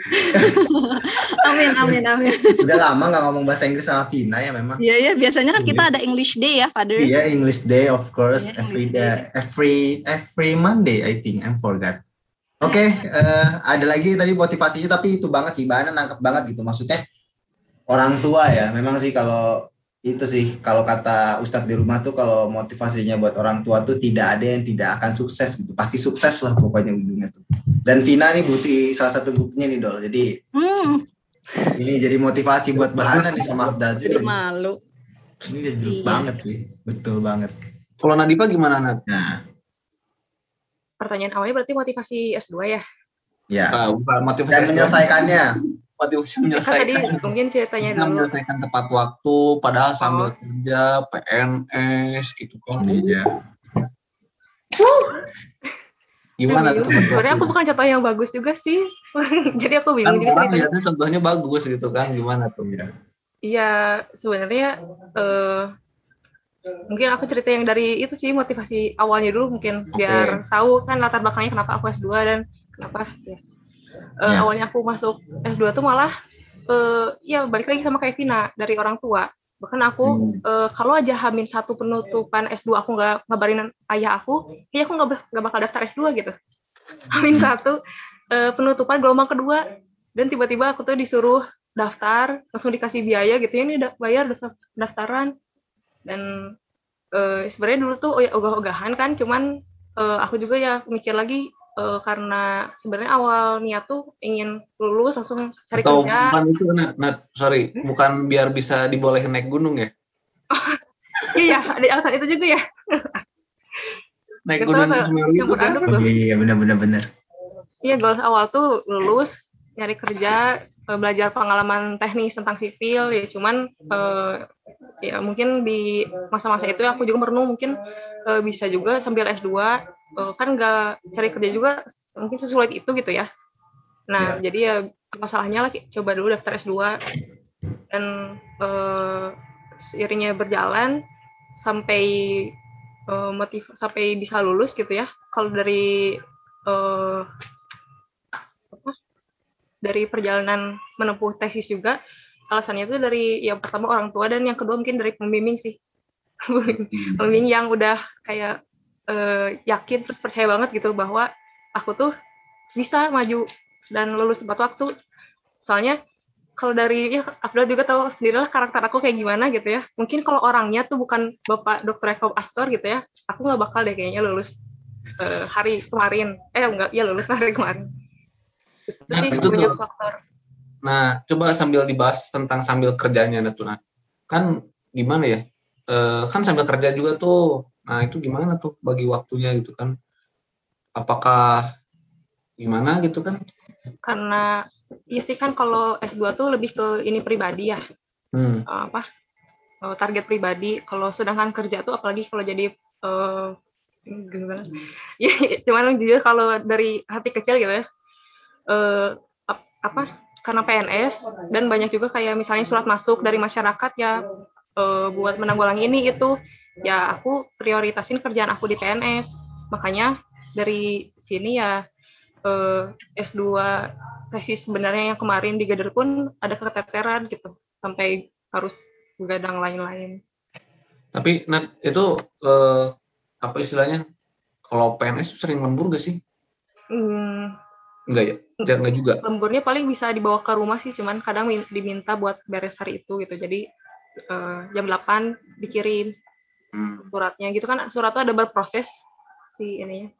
amin, amin, amin. Udah lama nggak ngomong bahasa Inggris sama Vina ya memang. Iya, iya. Biasanya kan kita iya. ada English Day ya, Father. Iya, English Day of course. Yeah, every day, every every Monday I think. I forgot. Oke, okay, uh, eh, ada lagi tadi motivasinya tapi itu banget sih, bahannya nangkep banget gitu. Maksudnya orang tua ya, memang sih kalau itu sih kalau kata Ustadz di rumah tuh kalau motivasinya buat orang tua tuh tidak ada yang tidak akan sukses gitu. Pasti sukses lah pokoknya ujungnya tuh. Dan Vina nih bukti salah satu buktinya nih dol. Jadi hmm. ini jadi motivasi buat Bahana nih sama Abdal juga malu. Ini jadi iya. banget sih. Betul banget. Kalau Nadifa gimana Nad? Nah. Pertanyaan awalnya berarti motivasi S2 ya? Ya uh, bukan motivasi dan menyelesaikannya motivasi menyelesaikan tadi mungkin ceritanya bisa dulu. menyelesaikan tepat waktu padahal sambil oh. kerja PNS gitu kan. Iya. Gimana tuh sebenarnya aku bukan contoh yang bagus juga sih. Jadi aku bingung kan orang lihatnya contohnya bagus gitu kan gimana tuh? Ya iya sebenarnya uh, mungkin aku cerita yang dari itu sih motivasi awalnya dulu mungkin. Okay. biar tahu kan latar belakangnya kenapa aku S2 dan kenapa ya uh, yeah. awalnya aku masuk S2 tuh malah uh, ya balik lagi sama kayak Vina dari orang tua bahkan aku hmm. uh, kalau aja hamin satu penutupan S2 aku nggak ngabarin ayah aku ya aku nggak bakal daftar S2 gitu hamin hmm. satu uh, penutupan gelombang kedua dan tiba-tiba aku tuh disuruh daftar langsung dikasih biaya gitu ya ini udah bayar daftaran dan uh, sebenarnya dulu tuh oh ya ogah-ogahan kan cuman uh, aku juga ya mikir lagi uh, karena sebenarnya awal niat tuh ingin lulus langsung cari Atau kerja. bukan itu Nat, Nat sorry, hmm? bukan biar bisa dibolehin naik gunung ya? iya, ada alasan itu juga ya. naik gunung ke Semeru itu kan? Oh, iya, iya benar-benar benar. Iya, goal awal tuh lulus, nyari kerja, eh, belajar pengalaman teknis tentang sipil ya cuman uh, ya mungkin di masa-masa itu aku juga merenung mungkin uh, bisa juga sambil S2 uh, kan nggak cari kerja juga mungkin sesuai itu gitu ya. Nah yeah. jadi ya masalahnya lah coba dulu daftar S2 dan uh, seiringnya berjalan sampai uh, motiv sampai bisa lulus gitu ya. Kalau dari uh, apa, dari perjalanan menempuh tesis juga alasannya itu dari yang pertama orang tua dan yang kedua mungkin dari pembimbing sih hmm. pembimbing yang udah kayak uh, yakin terus percaya banget gitu bahwa aku tuh bisa maju dan lulus tepat waktu. Soalnya kalau dari ya Abdul juga tahu sendirilah karakter aku kayak gimana gitu ya. Mungkin kalau orangnya tuh bukan Bapak Dr. Eko Astor gitu ya, aku nggak bakal deh kayaknya lulus uh, hari kemarin. Eh enggak, ya lulus hari kemarin. Itu nah, sih itu faktor. Nah, coba sambil dibahas tentang sambil kerjanya Natuna. Kan gimana ya? Uh, kan sambil kerja juga tuh. Nah itu gimana tuh bagi waktunya gitu kan? Apakah gimana gitu kan? Karena iya sih kan kalau S2 tuh lebih ke ini pribadi ya. Hmm. uh, apa? Uh, target pribadi. Kalau sedangkan kerja tuh apalagi kalau jadi uh, gimana? Ya cuman jujur kalau dari hati kecil gitu ya. Uh, apa karena PNS dan banyak juga kayak misalnya surat masuk dari masyarakat ya uh, buat menanggulangi ini itu ya aku prioritasin kerjaan aku di PNS makanya dari sini ya uh, eh, S2 tesis sebenarnya yang kemarin di Gader pun ada keteteran gitu sampai harus begadang lain-lain. Tapi Nat itu uh, apa istilahnya kalau PNS sering lembur gak sih? Hmm, Enggak ya? Enggak, enggak juga. Lemburnya paling bisa dibawa ke rumah sih, cuman kadang diminta buat beres hari itu gitu. Jadi uh, jam 8 dikirim hmm. suratnya gitu kan. Surat itu ada berproses si ini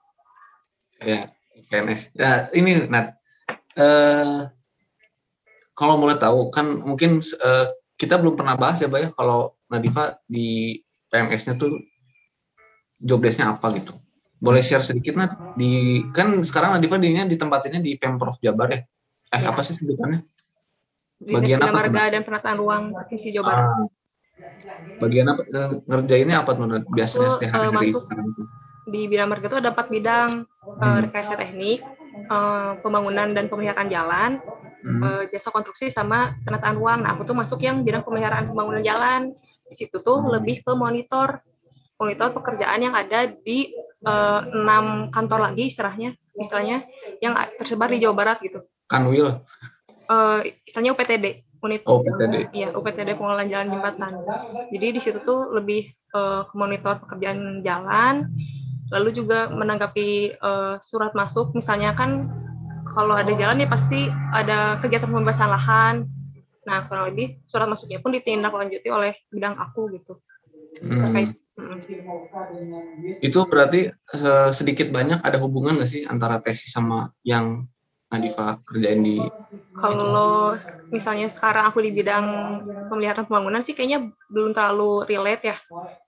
ya. PNS. Ya, ini Nat. Uh, kalau boleh tahu kan mungkin uh, kita belum pernah bahas ya, Pak ya, kalau Nadifa di PMS-nya tuh job desk-nya apa gitu boleh share sedikit Nat? Di kan sekarang Nadifa dirinya ditempatinnya di Pemprov Jabar ya? Eh ya. apa sih sebutannya? Bagian apa marga dan penataan ruang provinsi Jawa Barat. Ah, bagian apa eh, ngerjainnya apa tuh biasanya setiap hari, -hari sekarang di bidang marga itu ada empat bidang eh, hmm. rekayasa teknik uh, pembangunan dan pemeliharaan jalan hmm. uh, jasa konstruksi sama penataan ruang. Nah aku tuh masuk yang bidang pemeliharaan pembangunan jalan. Di situ tuh hmm. lebih ke monitor monitor pekerjaan yang ada di Eh, enam kantor lagi istilahnya istilahnya yang tersebar di Jawa Barat gitu. Kanwil. Uh, istilahnya UPTD. Unit oh, UPTD. Iya, UPTD pengelolaan jalan jembatan. Jadi di situ tuh lebih uh, monitor pekerjaan jalan, lalu juga menanggapi uh, surat masuk. Misalnya kan kalau ada jalan ya pasti ada kegiatan pembebasan lahan. Nah, kurang lebih surat masuknya pun ditindaklanjuti oleh bidang aku gitu. Hmm. Terkait itu berarti sedikit banyak ada hubungan nggak sih antara tesis sama yang Nadifa kerjain di kalau misalnya sekarang aku di bidang pemeliharaan pembangunan sih kayaknya belum terlalu relate ya.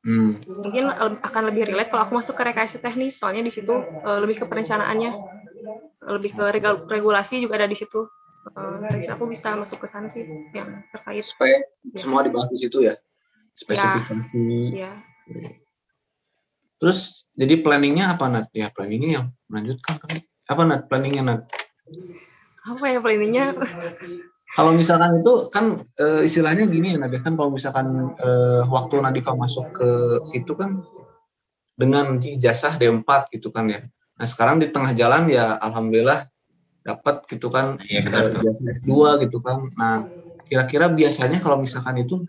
Hmm. mungkin akan lebih relate kalau aku masuk ke rekayasa teknis soalnya di situ uh, lebih ke perencanaannya. Lebih ke regulasi juga ada di situ. Uh, aku bisa masuk ke sana sih yang terkait. Supaya ya. semua dibahas di situ ya? Spesifikasi. Ya, ya Terus jadi planningnya apa Nat? Ya planningnya yang melanjutkan kan. Apa Nat planningnya Nat? Apa ya planningnya? Kalau misalkan itu kan e, istilahnya gini ya ya, kan kalau misalkan e, waktu Nadifa masuk ke situ kan dengan ijazah D4 gitu kan ya. Nah sekarang di tengah jalan ya alhamdulillah dapat gitu kan ya, benar, ijazah S2 gitu kan. Nah kira-kira biasanya kalau misalkan itu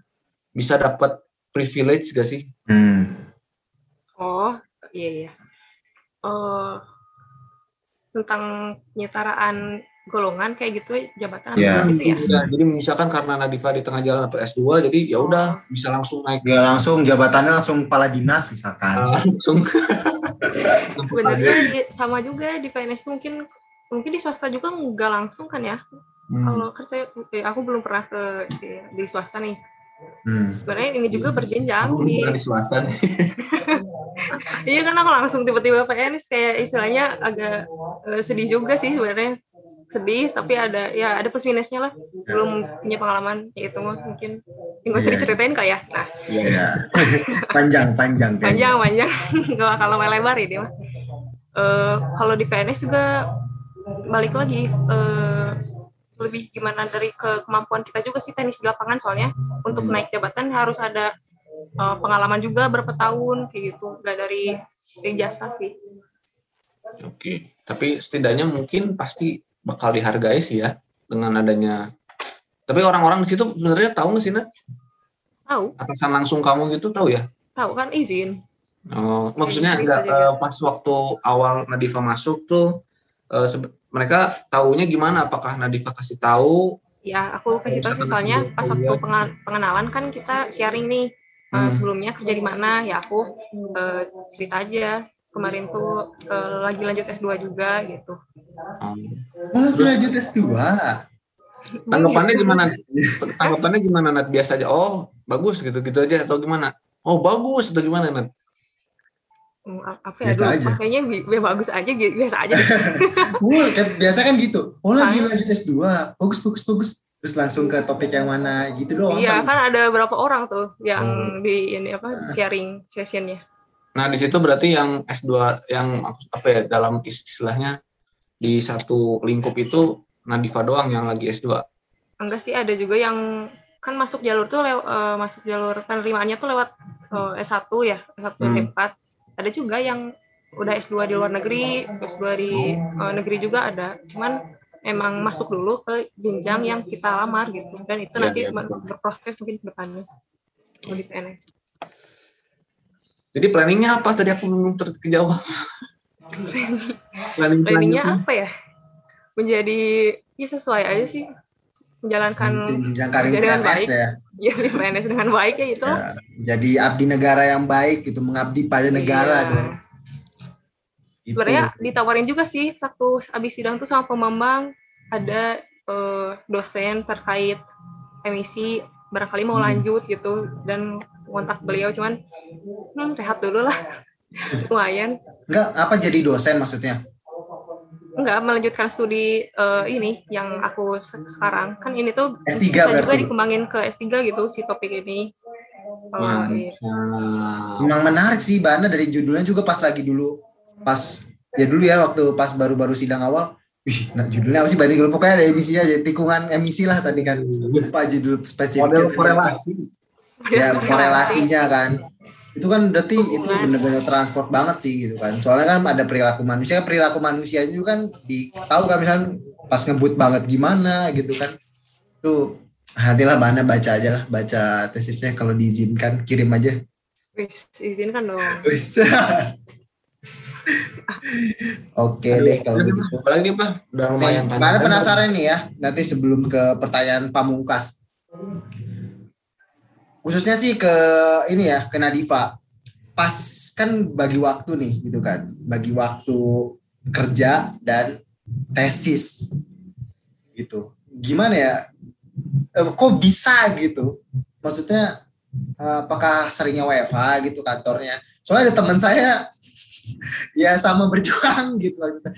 bisa dapat privilege gak sih? Hmm Oh, iya iya. Oh, tentang penyetaraan golongan kayak gitu jabatan yeah. gitu ya. ya. Jadi misalkan karena Nadifa di tengah jalan dapat S2 jadi ya udah oh. bisa langsung naik. Ya langsung jabatannya langsung kepala dinas misalkan. Ah, langsung. Sebenarnya sama juga di PNS mungkin mungkin di swasta juga nggak langsung kan ya. Hmm. Kalau kan saya eh, aku belum pernah ke di, di swasta nih. Hmm. Sebenarnya ini juga berjenjang di, di swasta. iya kan aku langsung tiba-tiba PNS kayak istilahnya agak uh, sedih juga sih sebenarnya. Sedih tapi ada ya ada plus minusnya lah. Belum punya pengalaman ya itu mah mungkin. Nggak usah yeah. diceritain kali ya? Nah. Yeah, yeah. panjang panjang panjang panjang. Nggak kalau lebar ya dia mah. Uh, kalau di PNS juga balik lagi uh, lebih gimana dari ke kemampuan kita juga sih tenis di lapangan soalnya untuk hmm. naik jabatan harus ada uh, pengalaman juga berapa tahun kayak gitu gak dari ijazah sih oke tapi setidaknya mungkin pasti bakal dihargai sih ya dengan adanya tapi orang-orang di situ sebenarnya tahu nggak sih Nat? Tahu. Atasan langsung kamu gitu tahu ya? Tahu kan izin. Oh, maksudnya enggak uh, pas waktu awal Nadifa masuk tuh uh, mereka tahunya gimana? Apakah Nadifa kasih tahu? Ya, aku kasih tahu soalnya pas waktu pengenalan kan kita sharing nih uh, hmm. sebelumnya kerja di mana ya aku uh, cerita aja kemarin tuh uh, lagi lanjut S2 juga gitu. Oh, lagi lanjut S2. Tanggapannya gimana? Tanggapannya gimana Nat? Biasa aja. Oh, bagus gitu gitu aja atau gimana oh bagus atau gimana Nat? Hmm, apa ya biasa aja. makanya biasa bagus aja biasa aja oh, kan, biasa kan gitu. Oh lagi lanjut S2 bagus bagus bagus. Terus langsung ke topik yang mana gitu doang iya kan ada berapa orang tuh yang hmm. di ini apa sharing sessionnya? Nah di situ berarti yang S2 yang apa ya dalam istilahnya di satu lingkup itu Nadifa doang yang lagi S2 enggak sih ada juga yang kan masuk jalur tuh lew, uh, masuk jalur penerimaannya tuh lewat uh, S1 ya S1 hmm. 4 ada juga yang udah S2 di luar negeri S2 di uh, negeri juga ada. Cuman emang masuk dulu ke jenjang yang kita lamar gitu. Dan itu ya, nanti ya, berproses mungkin ke depannya. Di PNS jadi planningnya apa? Tadi aku belum terjawab planning planningnya apa ya? Menjadi ya sesuai aja sih menjalankan jenjang karir dengan baik ya. Ya, PNS dengan baik ya itu. Ya, jadi abdi negara yang baik gitu, mengabdi pada negara iya. dong. Sebenarnya ditawarin juga sih satu abis sidang tuh sama Pemambang ada uh, dosen terkait emisi barangkali mau hmm. lanjut gitu dan kontak beliau cuman hmm, rehat dulu lah lumayan. Enggak apa jadi dosen maksudnya? Enggak melanjutkan studi uh, ini yang aku sekarang. Kan ini tuh S3 bisa berarti. juga dikembangin ke S3 gitu si topik ini. Uh, Memang menarik sih Bana dari judulnya juga pas lagi dulu. Pas ya dulu ya waktu pas baru-baru sidang awal. Wih, nah judulnya apa sih banding dulu pokoknya ada emisinya aja tikungan emisi lah tadi kan. Lupa judul spesifik. Model korelasi. Ya korelasinya kan itu kan berarti itu benar-benar transport banget sih gitu kan. Soalnya kan ada perilaku manusia. Perilaku manusia itu kan di tahu kan misalnya pas ngebut banget gimana gitu kan. Tuh hatilah mana baca aja lah. Baca tesisnya kalau diizinkan kirim aja. Wis, izinkan dong. Wis. Oke deh kalau gitu. Apalagi nih Pak, udah lumayan. Mana penasaran nih ya, nanti sebelum ke pertanyaan pamungkas khususnya sih ke ini ya ke Nadifa. Pas kan bagi waktu nih gitu kan. Bagi waktu kerja dan tesis. Gitu. Gimana ya? Eh, kok bisa gitu? Maksudnya eh, apakah seringnya WFH gitu kantornya? Soalnya ada teman saya ya sama berjuang gitu maksudnya.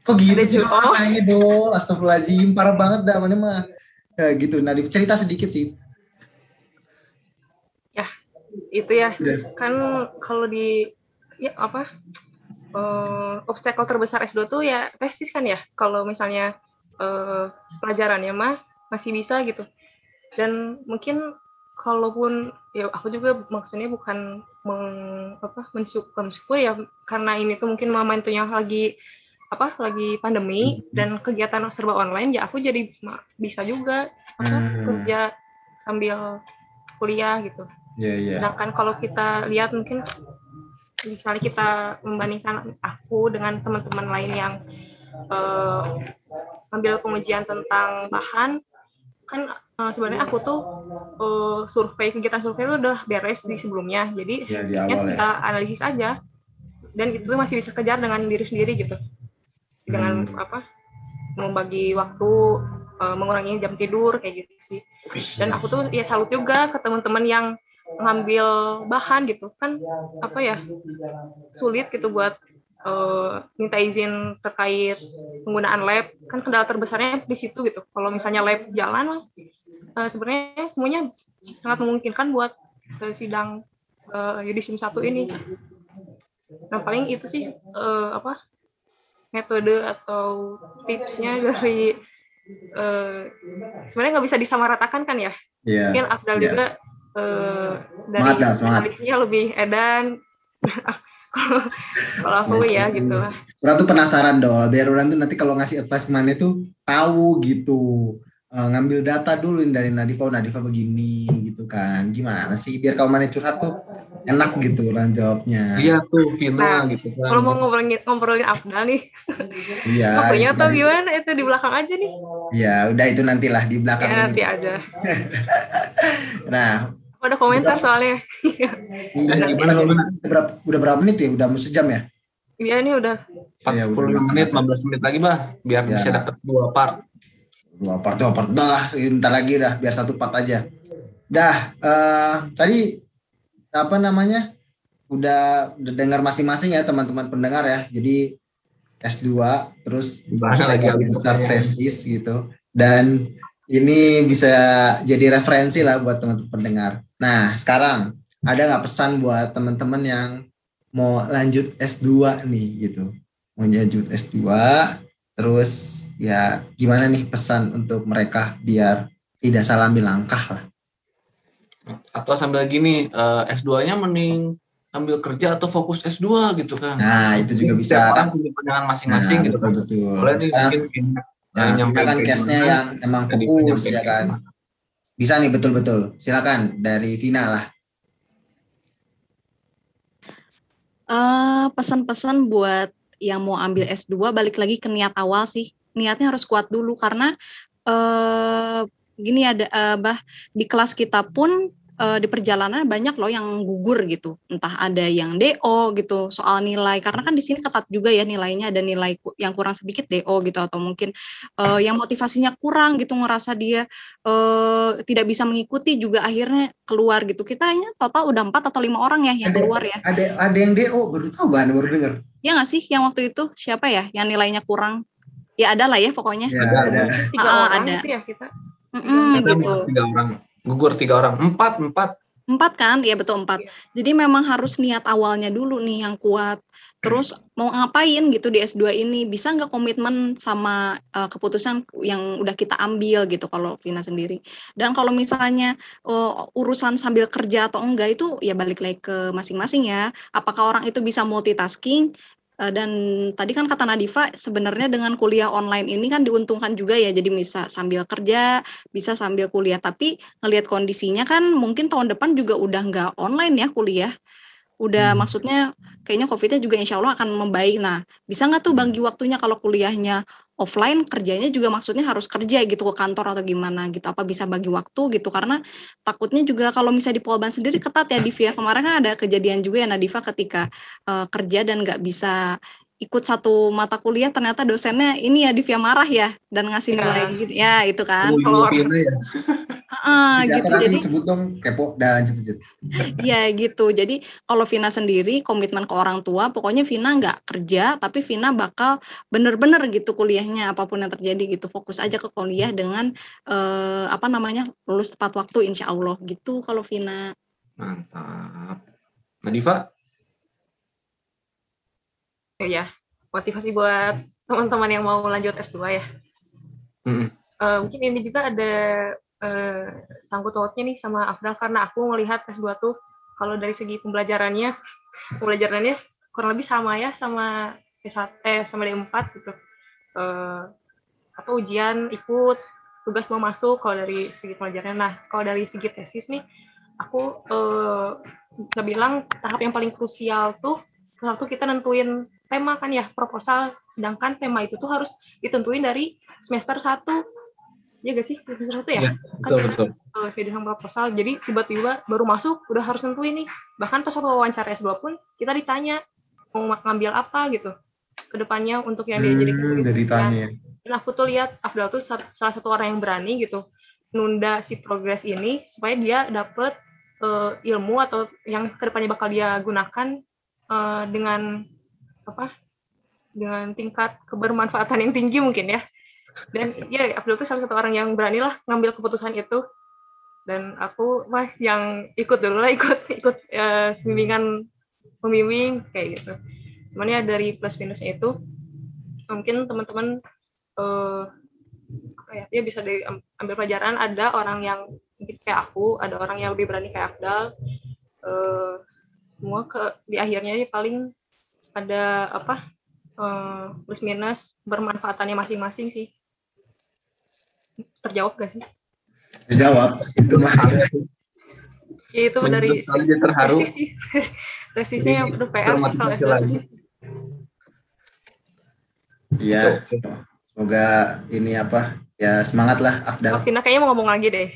Kok gitu sih makanya dong. Astagfirullahaladzim parah banget dah mana mah. Ya, gitu nah cerita sedikit sih itu ya. Yeah. kan kalau di ya apa uh, obstacle terbesar S2 tuh ya tesis kan ya. Kalau misalnya uh, pelajarannya mah masih bisa gitu. Dan mungkin kalaupun ya aku juga maksudnya bukan meng, apa mensyukur ya karena ini tuh mungkin momentumnya lagi apa lagi pandemi dan kegiatan serba online ya aku jadi bisa juga apa hmm. kerja sambil kuliah gitu Yeah, yeah. Sedangkan kalau kita lihat mungkin misalnya kita membandingkan aku dengan teman-teman lain yang uh, ambil pengujian tentang bahan, kan uh, sebenarnya aku tuh uh, survei kegiatan survei itu udah beres di sebelumnya, jadi yeah, di awal, ya. kita analisis aja dan itu masih bisa kejar dengan diri sendiri gitu, dengan hmm. apa membagi waktu uh, mengurangi jam tidur kayak gitu sih. Dan aku tuh ya salut juga ke teman-teman yang ngambil bahan gitu. Kan apa ya sulit gitu buat uh, minta izin terkait penggunaan lab. Kan kendala terbesarnya di situ gitu. Kalau misalnya lab jalan uh, sebenarnya semuanya sangat memungkinkan buat uh, sidang uh, yudisium satu ini. Nah paling itu sih uh, apa metode atau tipsnya dari uh, sebenarnya nggak bisa disamaratakan kan ya? Yeah. mungkin Afdal yeah. juga uh, dari analisnya lebih edan kalau aku ya gitu lah. Orang tuh penasaran dong, biar orang tuh nanti kalau ngasih advice mana tuh tahu gitu. Uh, ngambil data dulu dari Nadifa, oh, Nadifa begini gitu kan. Gimana sih biar kalau mana curhat tuh enak gitu orang jawabnya. Iya tuh Vina nah, gitu kan. Kalau mau ngobrolin ngobrolin Afdal nih. Iya. Pokoknya tuh gimana itu di belakang aja nih. Iya, udah itu nantilah di belakang. Ya, nanti aja. nah, ada komentar udah, soalnya. iya, gimana gimana? Berapa, udah berapa menit ya? Udah mau sejam ya? Iya ini udah. 45 ya, udah menit, 15 menit lagi bah, biar ya. bisa dapat dua part. Dua part, dua part, udah lah, bentar lagi udah, biar satu part aja. dah uh, tadi apa namanya udah udah dengar masing-masing ya teman-teman pendengar ya jadi S2 terus lagi besar tesis gitu dan ini bisa jadi referensi lah buat teman-teman pendengar. Nah sekarang ada nggak pesan buat teman-teman yang mau lanjut S2 nih gitu mau lanjut S2 terus ya gimana nih pesan untuk mereka biar tidak salah ambil langkah lah atau sambil gini uh, eh, S2-nya mending sambil kerja atau fokus S2 gitu kan. Nah, itu juga bisa. kan punya pandangan masing-masing nah, gitu kan. Betul. Boleh nih mungkin nah, kita kan case-nya yang emang fokus ya kan. Bisa nih betul-betul. Silakan dari Vina lah. Uh, pesan-pesan buat yang mau ambil S2 balik lagi ke niat awal sih. Niatnya harus kuat dulu karena uh, gini ada uh, bah di kelas kita pun uh, di perjalanan banyak loh yang gugur gitu. Entah ada yang DO gitu soal nilai karena kan di sini ketat juga ya nilainya ada nilai yang kurang sedikit DO gitu atau mungkin uh, yang motivasinya kurang gitu ngerasa dia uh, tidak bisa mengikuti juga akhirnya keluar gitu. Kita hanya total udah empat atau lima orang ya yang ada, keluar ya. Ada ada yang DO baru tahu bahan baru dengar. Ya nggak sih yang waktu itu siapa ya yang nilainya kurang? Ya ada lah ya pokoknya. Ya, ada. ada. Tiga ah, orang ada. Itu ya kita. Mm -hmm, gitu. Tiga orang gugur tiga orang. Empat empat. Empat kan? Ya betul empat. Ya. jadi memang harus niat awalnya dulu nih yang kuat. Terus mau ngapain gitu di S2 ini? Bisa nggak komitmen sama uh, keputusan yang udah kita ambil gitu kalau Vina sendiri? Dan kalau misalnya uh, urusan sambil kerja atau enggak itu ya balik lagi ke masing-masing ya. Apakah orang itu bisa multitasking Eh, dan tadi kan kata Nadifa sebenarnya dengan kuliah online ini kan diuntungkan juga ya. Jadi bisa sambil kerja bisa sambil kuliah. Tapi ngelihat kondisinya kan mungkin tahun depan juga udah nggak online ya kuliah. Udah hmm. maksudnya kayaknya covidnya juga insya Allah akan membaik. Nah bisa nggak tuh bagi waktunya kalau kuliahnya offline kerjanya juga maksudnya harus kerja gitu ke kantor atau gimana gitu apa bisa bagi waktu gitu karena takutnya juga kalau misalnya di Polban sendiri ketat ya di via kemarin kan ada kejadian juga ya Nadifa ketika uh, kerja dan nggak bisa ikut satu mata kuliah ternyata dosennya ini ya Divya marah ya dan ngasih iya. nilai ya. gitu ya itu kan oh, ya. Uh, gitu. jadi sebut dong kepo. Dan lanjut lanjut. Ya gitu. Jadi kalau Vina sendiri komitmen ke orang tua pokoknya Vina nggak kerja tapi Vina bakal bener-bener gitu kuliahnya apa pun yang terjadi gitu. Fokus aja ke kuliah dengan uh, apa namanya lulus tepat waktu insya Allah. Gitu kalau Vina. Mantap. Nadifa ya motivasi buat teman-teman yang mau lanjut S2 ya. Mm. Uh, mungkin ini juga ada uh, sangkut pautnya nih sama Afdal karena aku melihat S2 tuh kalau dari segi pembelajarannya pembelajarannya kurang lebih sama ya sama S1 eh sama D4 gitu. Uh, apa ujian ikut tugas mau masuk kalau dari segi pembelajaran. Nah, kalau dari segi tesis nih aku uh, bisa bilang tahap yang paling krusial tuh waktu kita nentuin tema kan ya proposal sedangkan tema itu tuh harus ditentuin dari semester satu ya gak sih? Semester satu ya, ya betul kan betul. uh, kayak proposal jadi tiba-tiba baru masuk udah harus tentuin nih. Bahkan pas waktu wawancara S2 pun kita ditanya mau ngambil apa? gitu. Ke depannya untuk yang dia jadi hmm, gitu, ditanya. dan aku tuh lihat Afdal tuh salah satu orang yang berani gitu nunda si progres ini supaya dia dapet uh, ilmu atau yang ke depannya bakal dia gunakan uh, dengan apa dengan tingkat kebermanfaatan yang tinggi mungkin ya dan ya Abdul itu salah satu orang yang berani lah ngambil keputusan itu. Dan aku mah yang ikut dulu lah ikut ikut uh, bimbingan pembimbing kayak gitu. Cuman ya dari plus minusnya itu mungkin teman-teman uh, apa ya dia bisa diambil pelajaran. Ada orang yang mungkin kayak aku ada orang yang lebih berani kayak Abdal uh, semua ke di akhirnya paling ada apa uh, plus minus bermanfaatannya masing-masing sih terjawab gak sih terjawab itu mah ya, itu dari sekali dia terharu resisinya yang udah PR termotivasi lagi Iya, semoga ini apa ya semangat lah Afdal. Vina kayaknya mau ngomong lagi deh.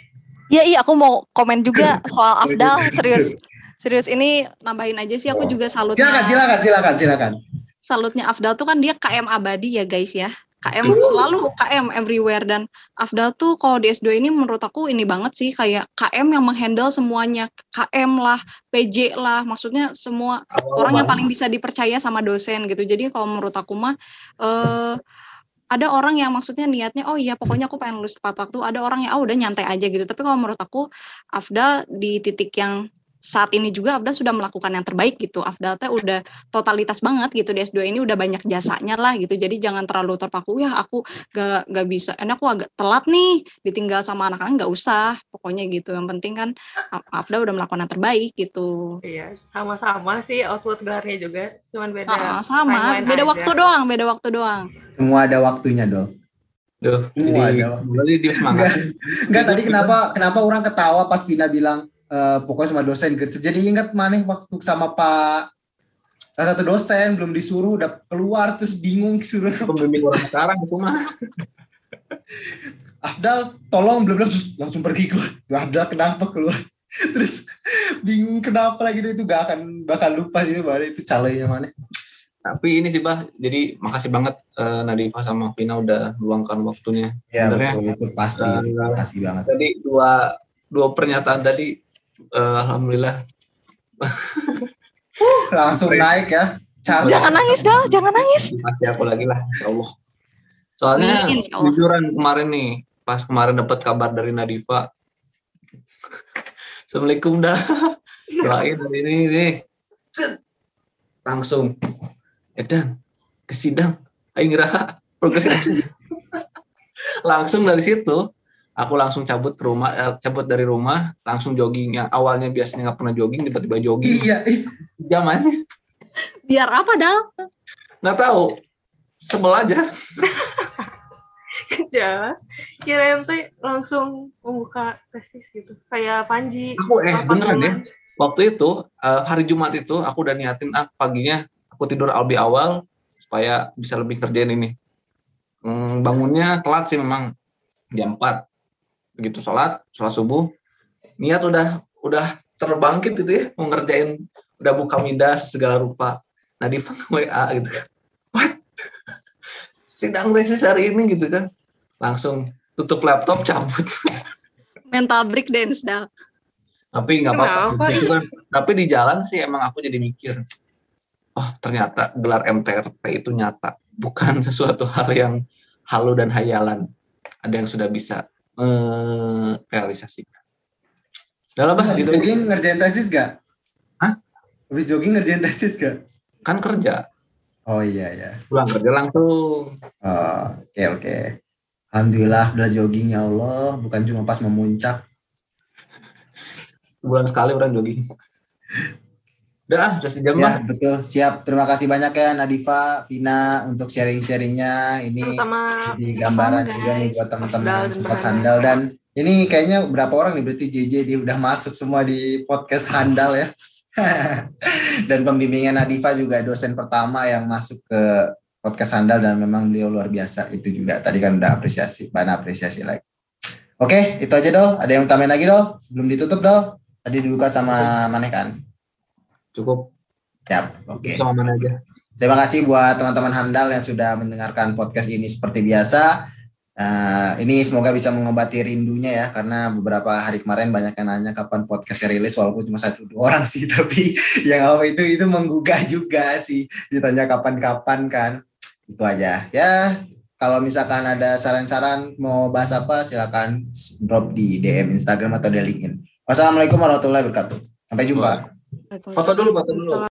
Iya iya aku mau komen juga soal Afdal serius serius ini nambahin aja sih aku oh. juga salutnya. Silakan, silakan, silakan, silakan. Salutnya Afdal tuh kan dia KM abadi ya guys ya. KM selalu KM everywhere. Dan Afdal tuh kalau di S2 ini menurut aku ini banget sih kayak KM yang menghandle semuanya. KM lah PJ lah maksudnya semua oh, orang yang paling bisa dipercaya sama dosen gitu. Jadi kalau menurut aku mah eh ada orang yang maksudnya niatnya oh iya pokoknya aku pengen lulus tepat waktu. Ada orang yang oh udah nyantai aja gitu. Tapi kalau menurut aku Afdal di titik yang saat ini juga Afda sudah melakukan yang terbaik gitu. Afda teh udah totalitas banget gitu di S2 ini udah banyak jasanya lah gitu. Jadi jangan terlalu terpaku ya aku gak, gak bisa. Ini aku agak telat nih ditinggal sama anak-anak gak usah. Pokoknya gitu. Yang penting kan Afda udah melakukan yang terbaik gitu. Iya, sama-sama sih output gelarnya juga. Cuman beda. Ah, sama, beda aja. waktu doang, beda waktu doang. Semua ada waktunya dong. Duh, Semua jadi, ada. Jadi dia semangat. Enggak, enggak tadi kenapa kenapa orang ketawa pas Vina bilang uh, pokoknya sama dosen gitu. Jadi ingat mana waktu sama Pak salah satu dosen belum disuruh udah keluar terus bingung suruh pembimbing orang sekarang itu mah. Afdal tolong belum langsung pergi keluar. Afdal kenapa keluar? Terus bingung kenapa lagi? Itu gak akan bakal lupa sih baru itu calenya mana tapi ini sih bah jadi makasih banget uh, Nadifa sama Vina udah luangkan waktunya. Ya betul itu pasti uh, makasih banget. jadi dua dua pernyataan tadi uh, alhamdulillah. Langsung naik ya. Charles. jangan nangis dong jangan nangis. Masih aku lagi lah insya Allah. Soalnya jujuran kemarin nih pas kemarin dapat kabar dari Nadifa. Assalamualaikum dah. Lain dari ini nih. Langsung. Edan ke sidang. Aing raha progres. Langsung dari situ aku langsung cabut ke rumah eh, cabut dari rumah langsung jogging. Yang awalnya biasanya nggak pernah jogging tiba-tiba jogging. Iya. Zaman biar apa dah nggak tahu. Sebel aja. Jelas. Kira ente langsung membuka tesis gitu. Kayak Panji. Aku eh beneran ya. Waktu itu uh, hari Jumat itu aku udah niatin ah paginya aku tidur lebih awal supaya bisa lebih kerjain ini. Hmm, bangunnya telat sih memang. Jam 4 begitu sholat sholat subuh. Niat udah udah terbangkit gitu ya mau ngerjain udah buka midas segala rupa. Nah di WA gitu kan. What? Sidang tesis hari ini gitu kan. Langsung tutup laptop cabut. Mental break dance dah tapi nggak apa-apa. Gitu kan tapi di jalan sih emang aku jadi mikir oh ternyata gelar MTRT itu nyata bukan sesuatu hal yang halu dan hayalan. Ada yang sudah bisa merealisasikan. Dalam bahasa gitu jogging ngerjain tesis gak? Hah? Habis jogging ngerjain tesis gak? Kan kerja. Oh iya ya. Pulang kerja langsung. Oh, oke okay, oke. Okay. Alhamdulillah udah jogging ya Allah, bukan cuma pas memuncak. Sebulan sekali orang jogging. Udah, sudah sejam ya, betul. Siap. Terima kasih banyak ya Nadifa, Vina untuk sharing-sharingnya. Ini Sama, di gambaran juga nih buat teman-teman sobat handal dan ini kayaknya berapa orang nih berarti JJ dia udah masuk semua di podcast handal ya. dan pembimbingan Nadifa juga dosen pertama yang masuk ke podcast handal dan memang beliau luar biasa itu juga. Tadi kan udah apresiasi, banyak apresiasi lagi. Oke, itu aja Dol. Ada yang tambahin lagi Dol? Sebelum ditutup Dol. Tadi dibuka sama Maneh kan? Cukup ya oke okay. sama mana aja terima kasih buat teman-teman handal yang sudah mendengarkan podcast ini seperti biasa Nah, ini semoga bisa mengobati rindunya ya karena beberapa hari kemarin banyak yang nanya kapan podcastnya rilis walaupun cuma satu dua orang sih tapi yang apa itu itu menggugah juga sih ditanya kapan-kapan kan itu aja ya kalau misalkan ada saran-saran mau bahas apa silakan drop di DM Instagram atau di LinkedIn. Wassalamualaikum warahmatullahi wabarakatuh. Sampai jumpa. Foto dulu, foto dulu.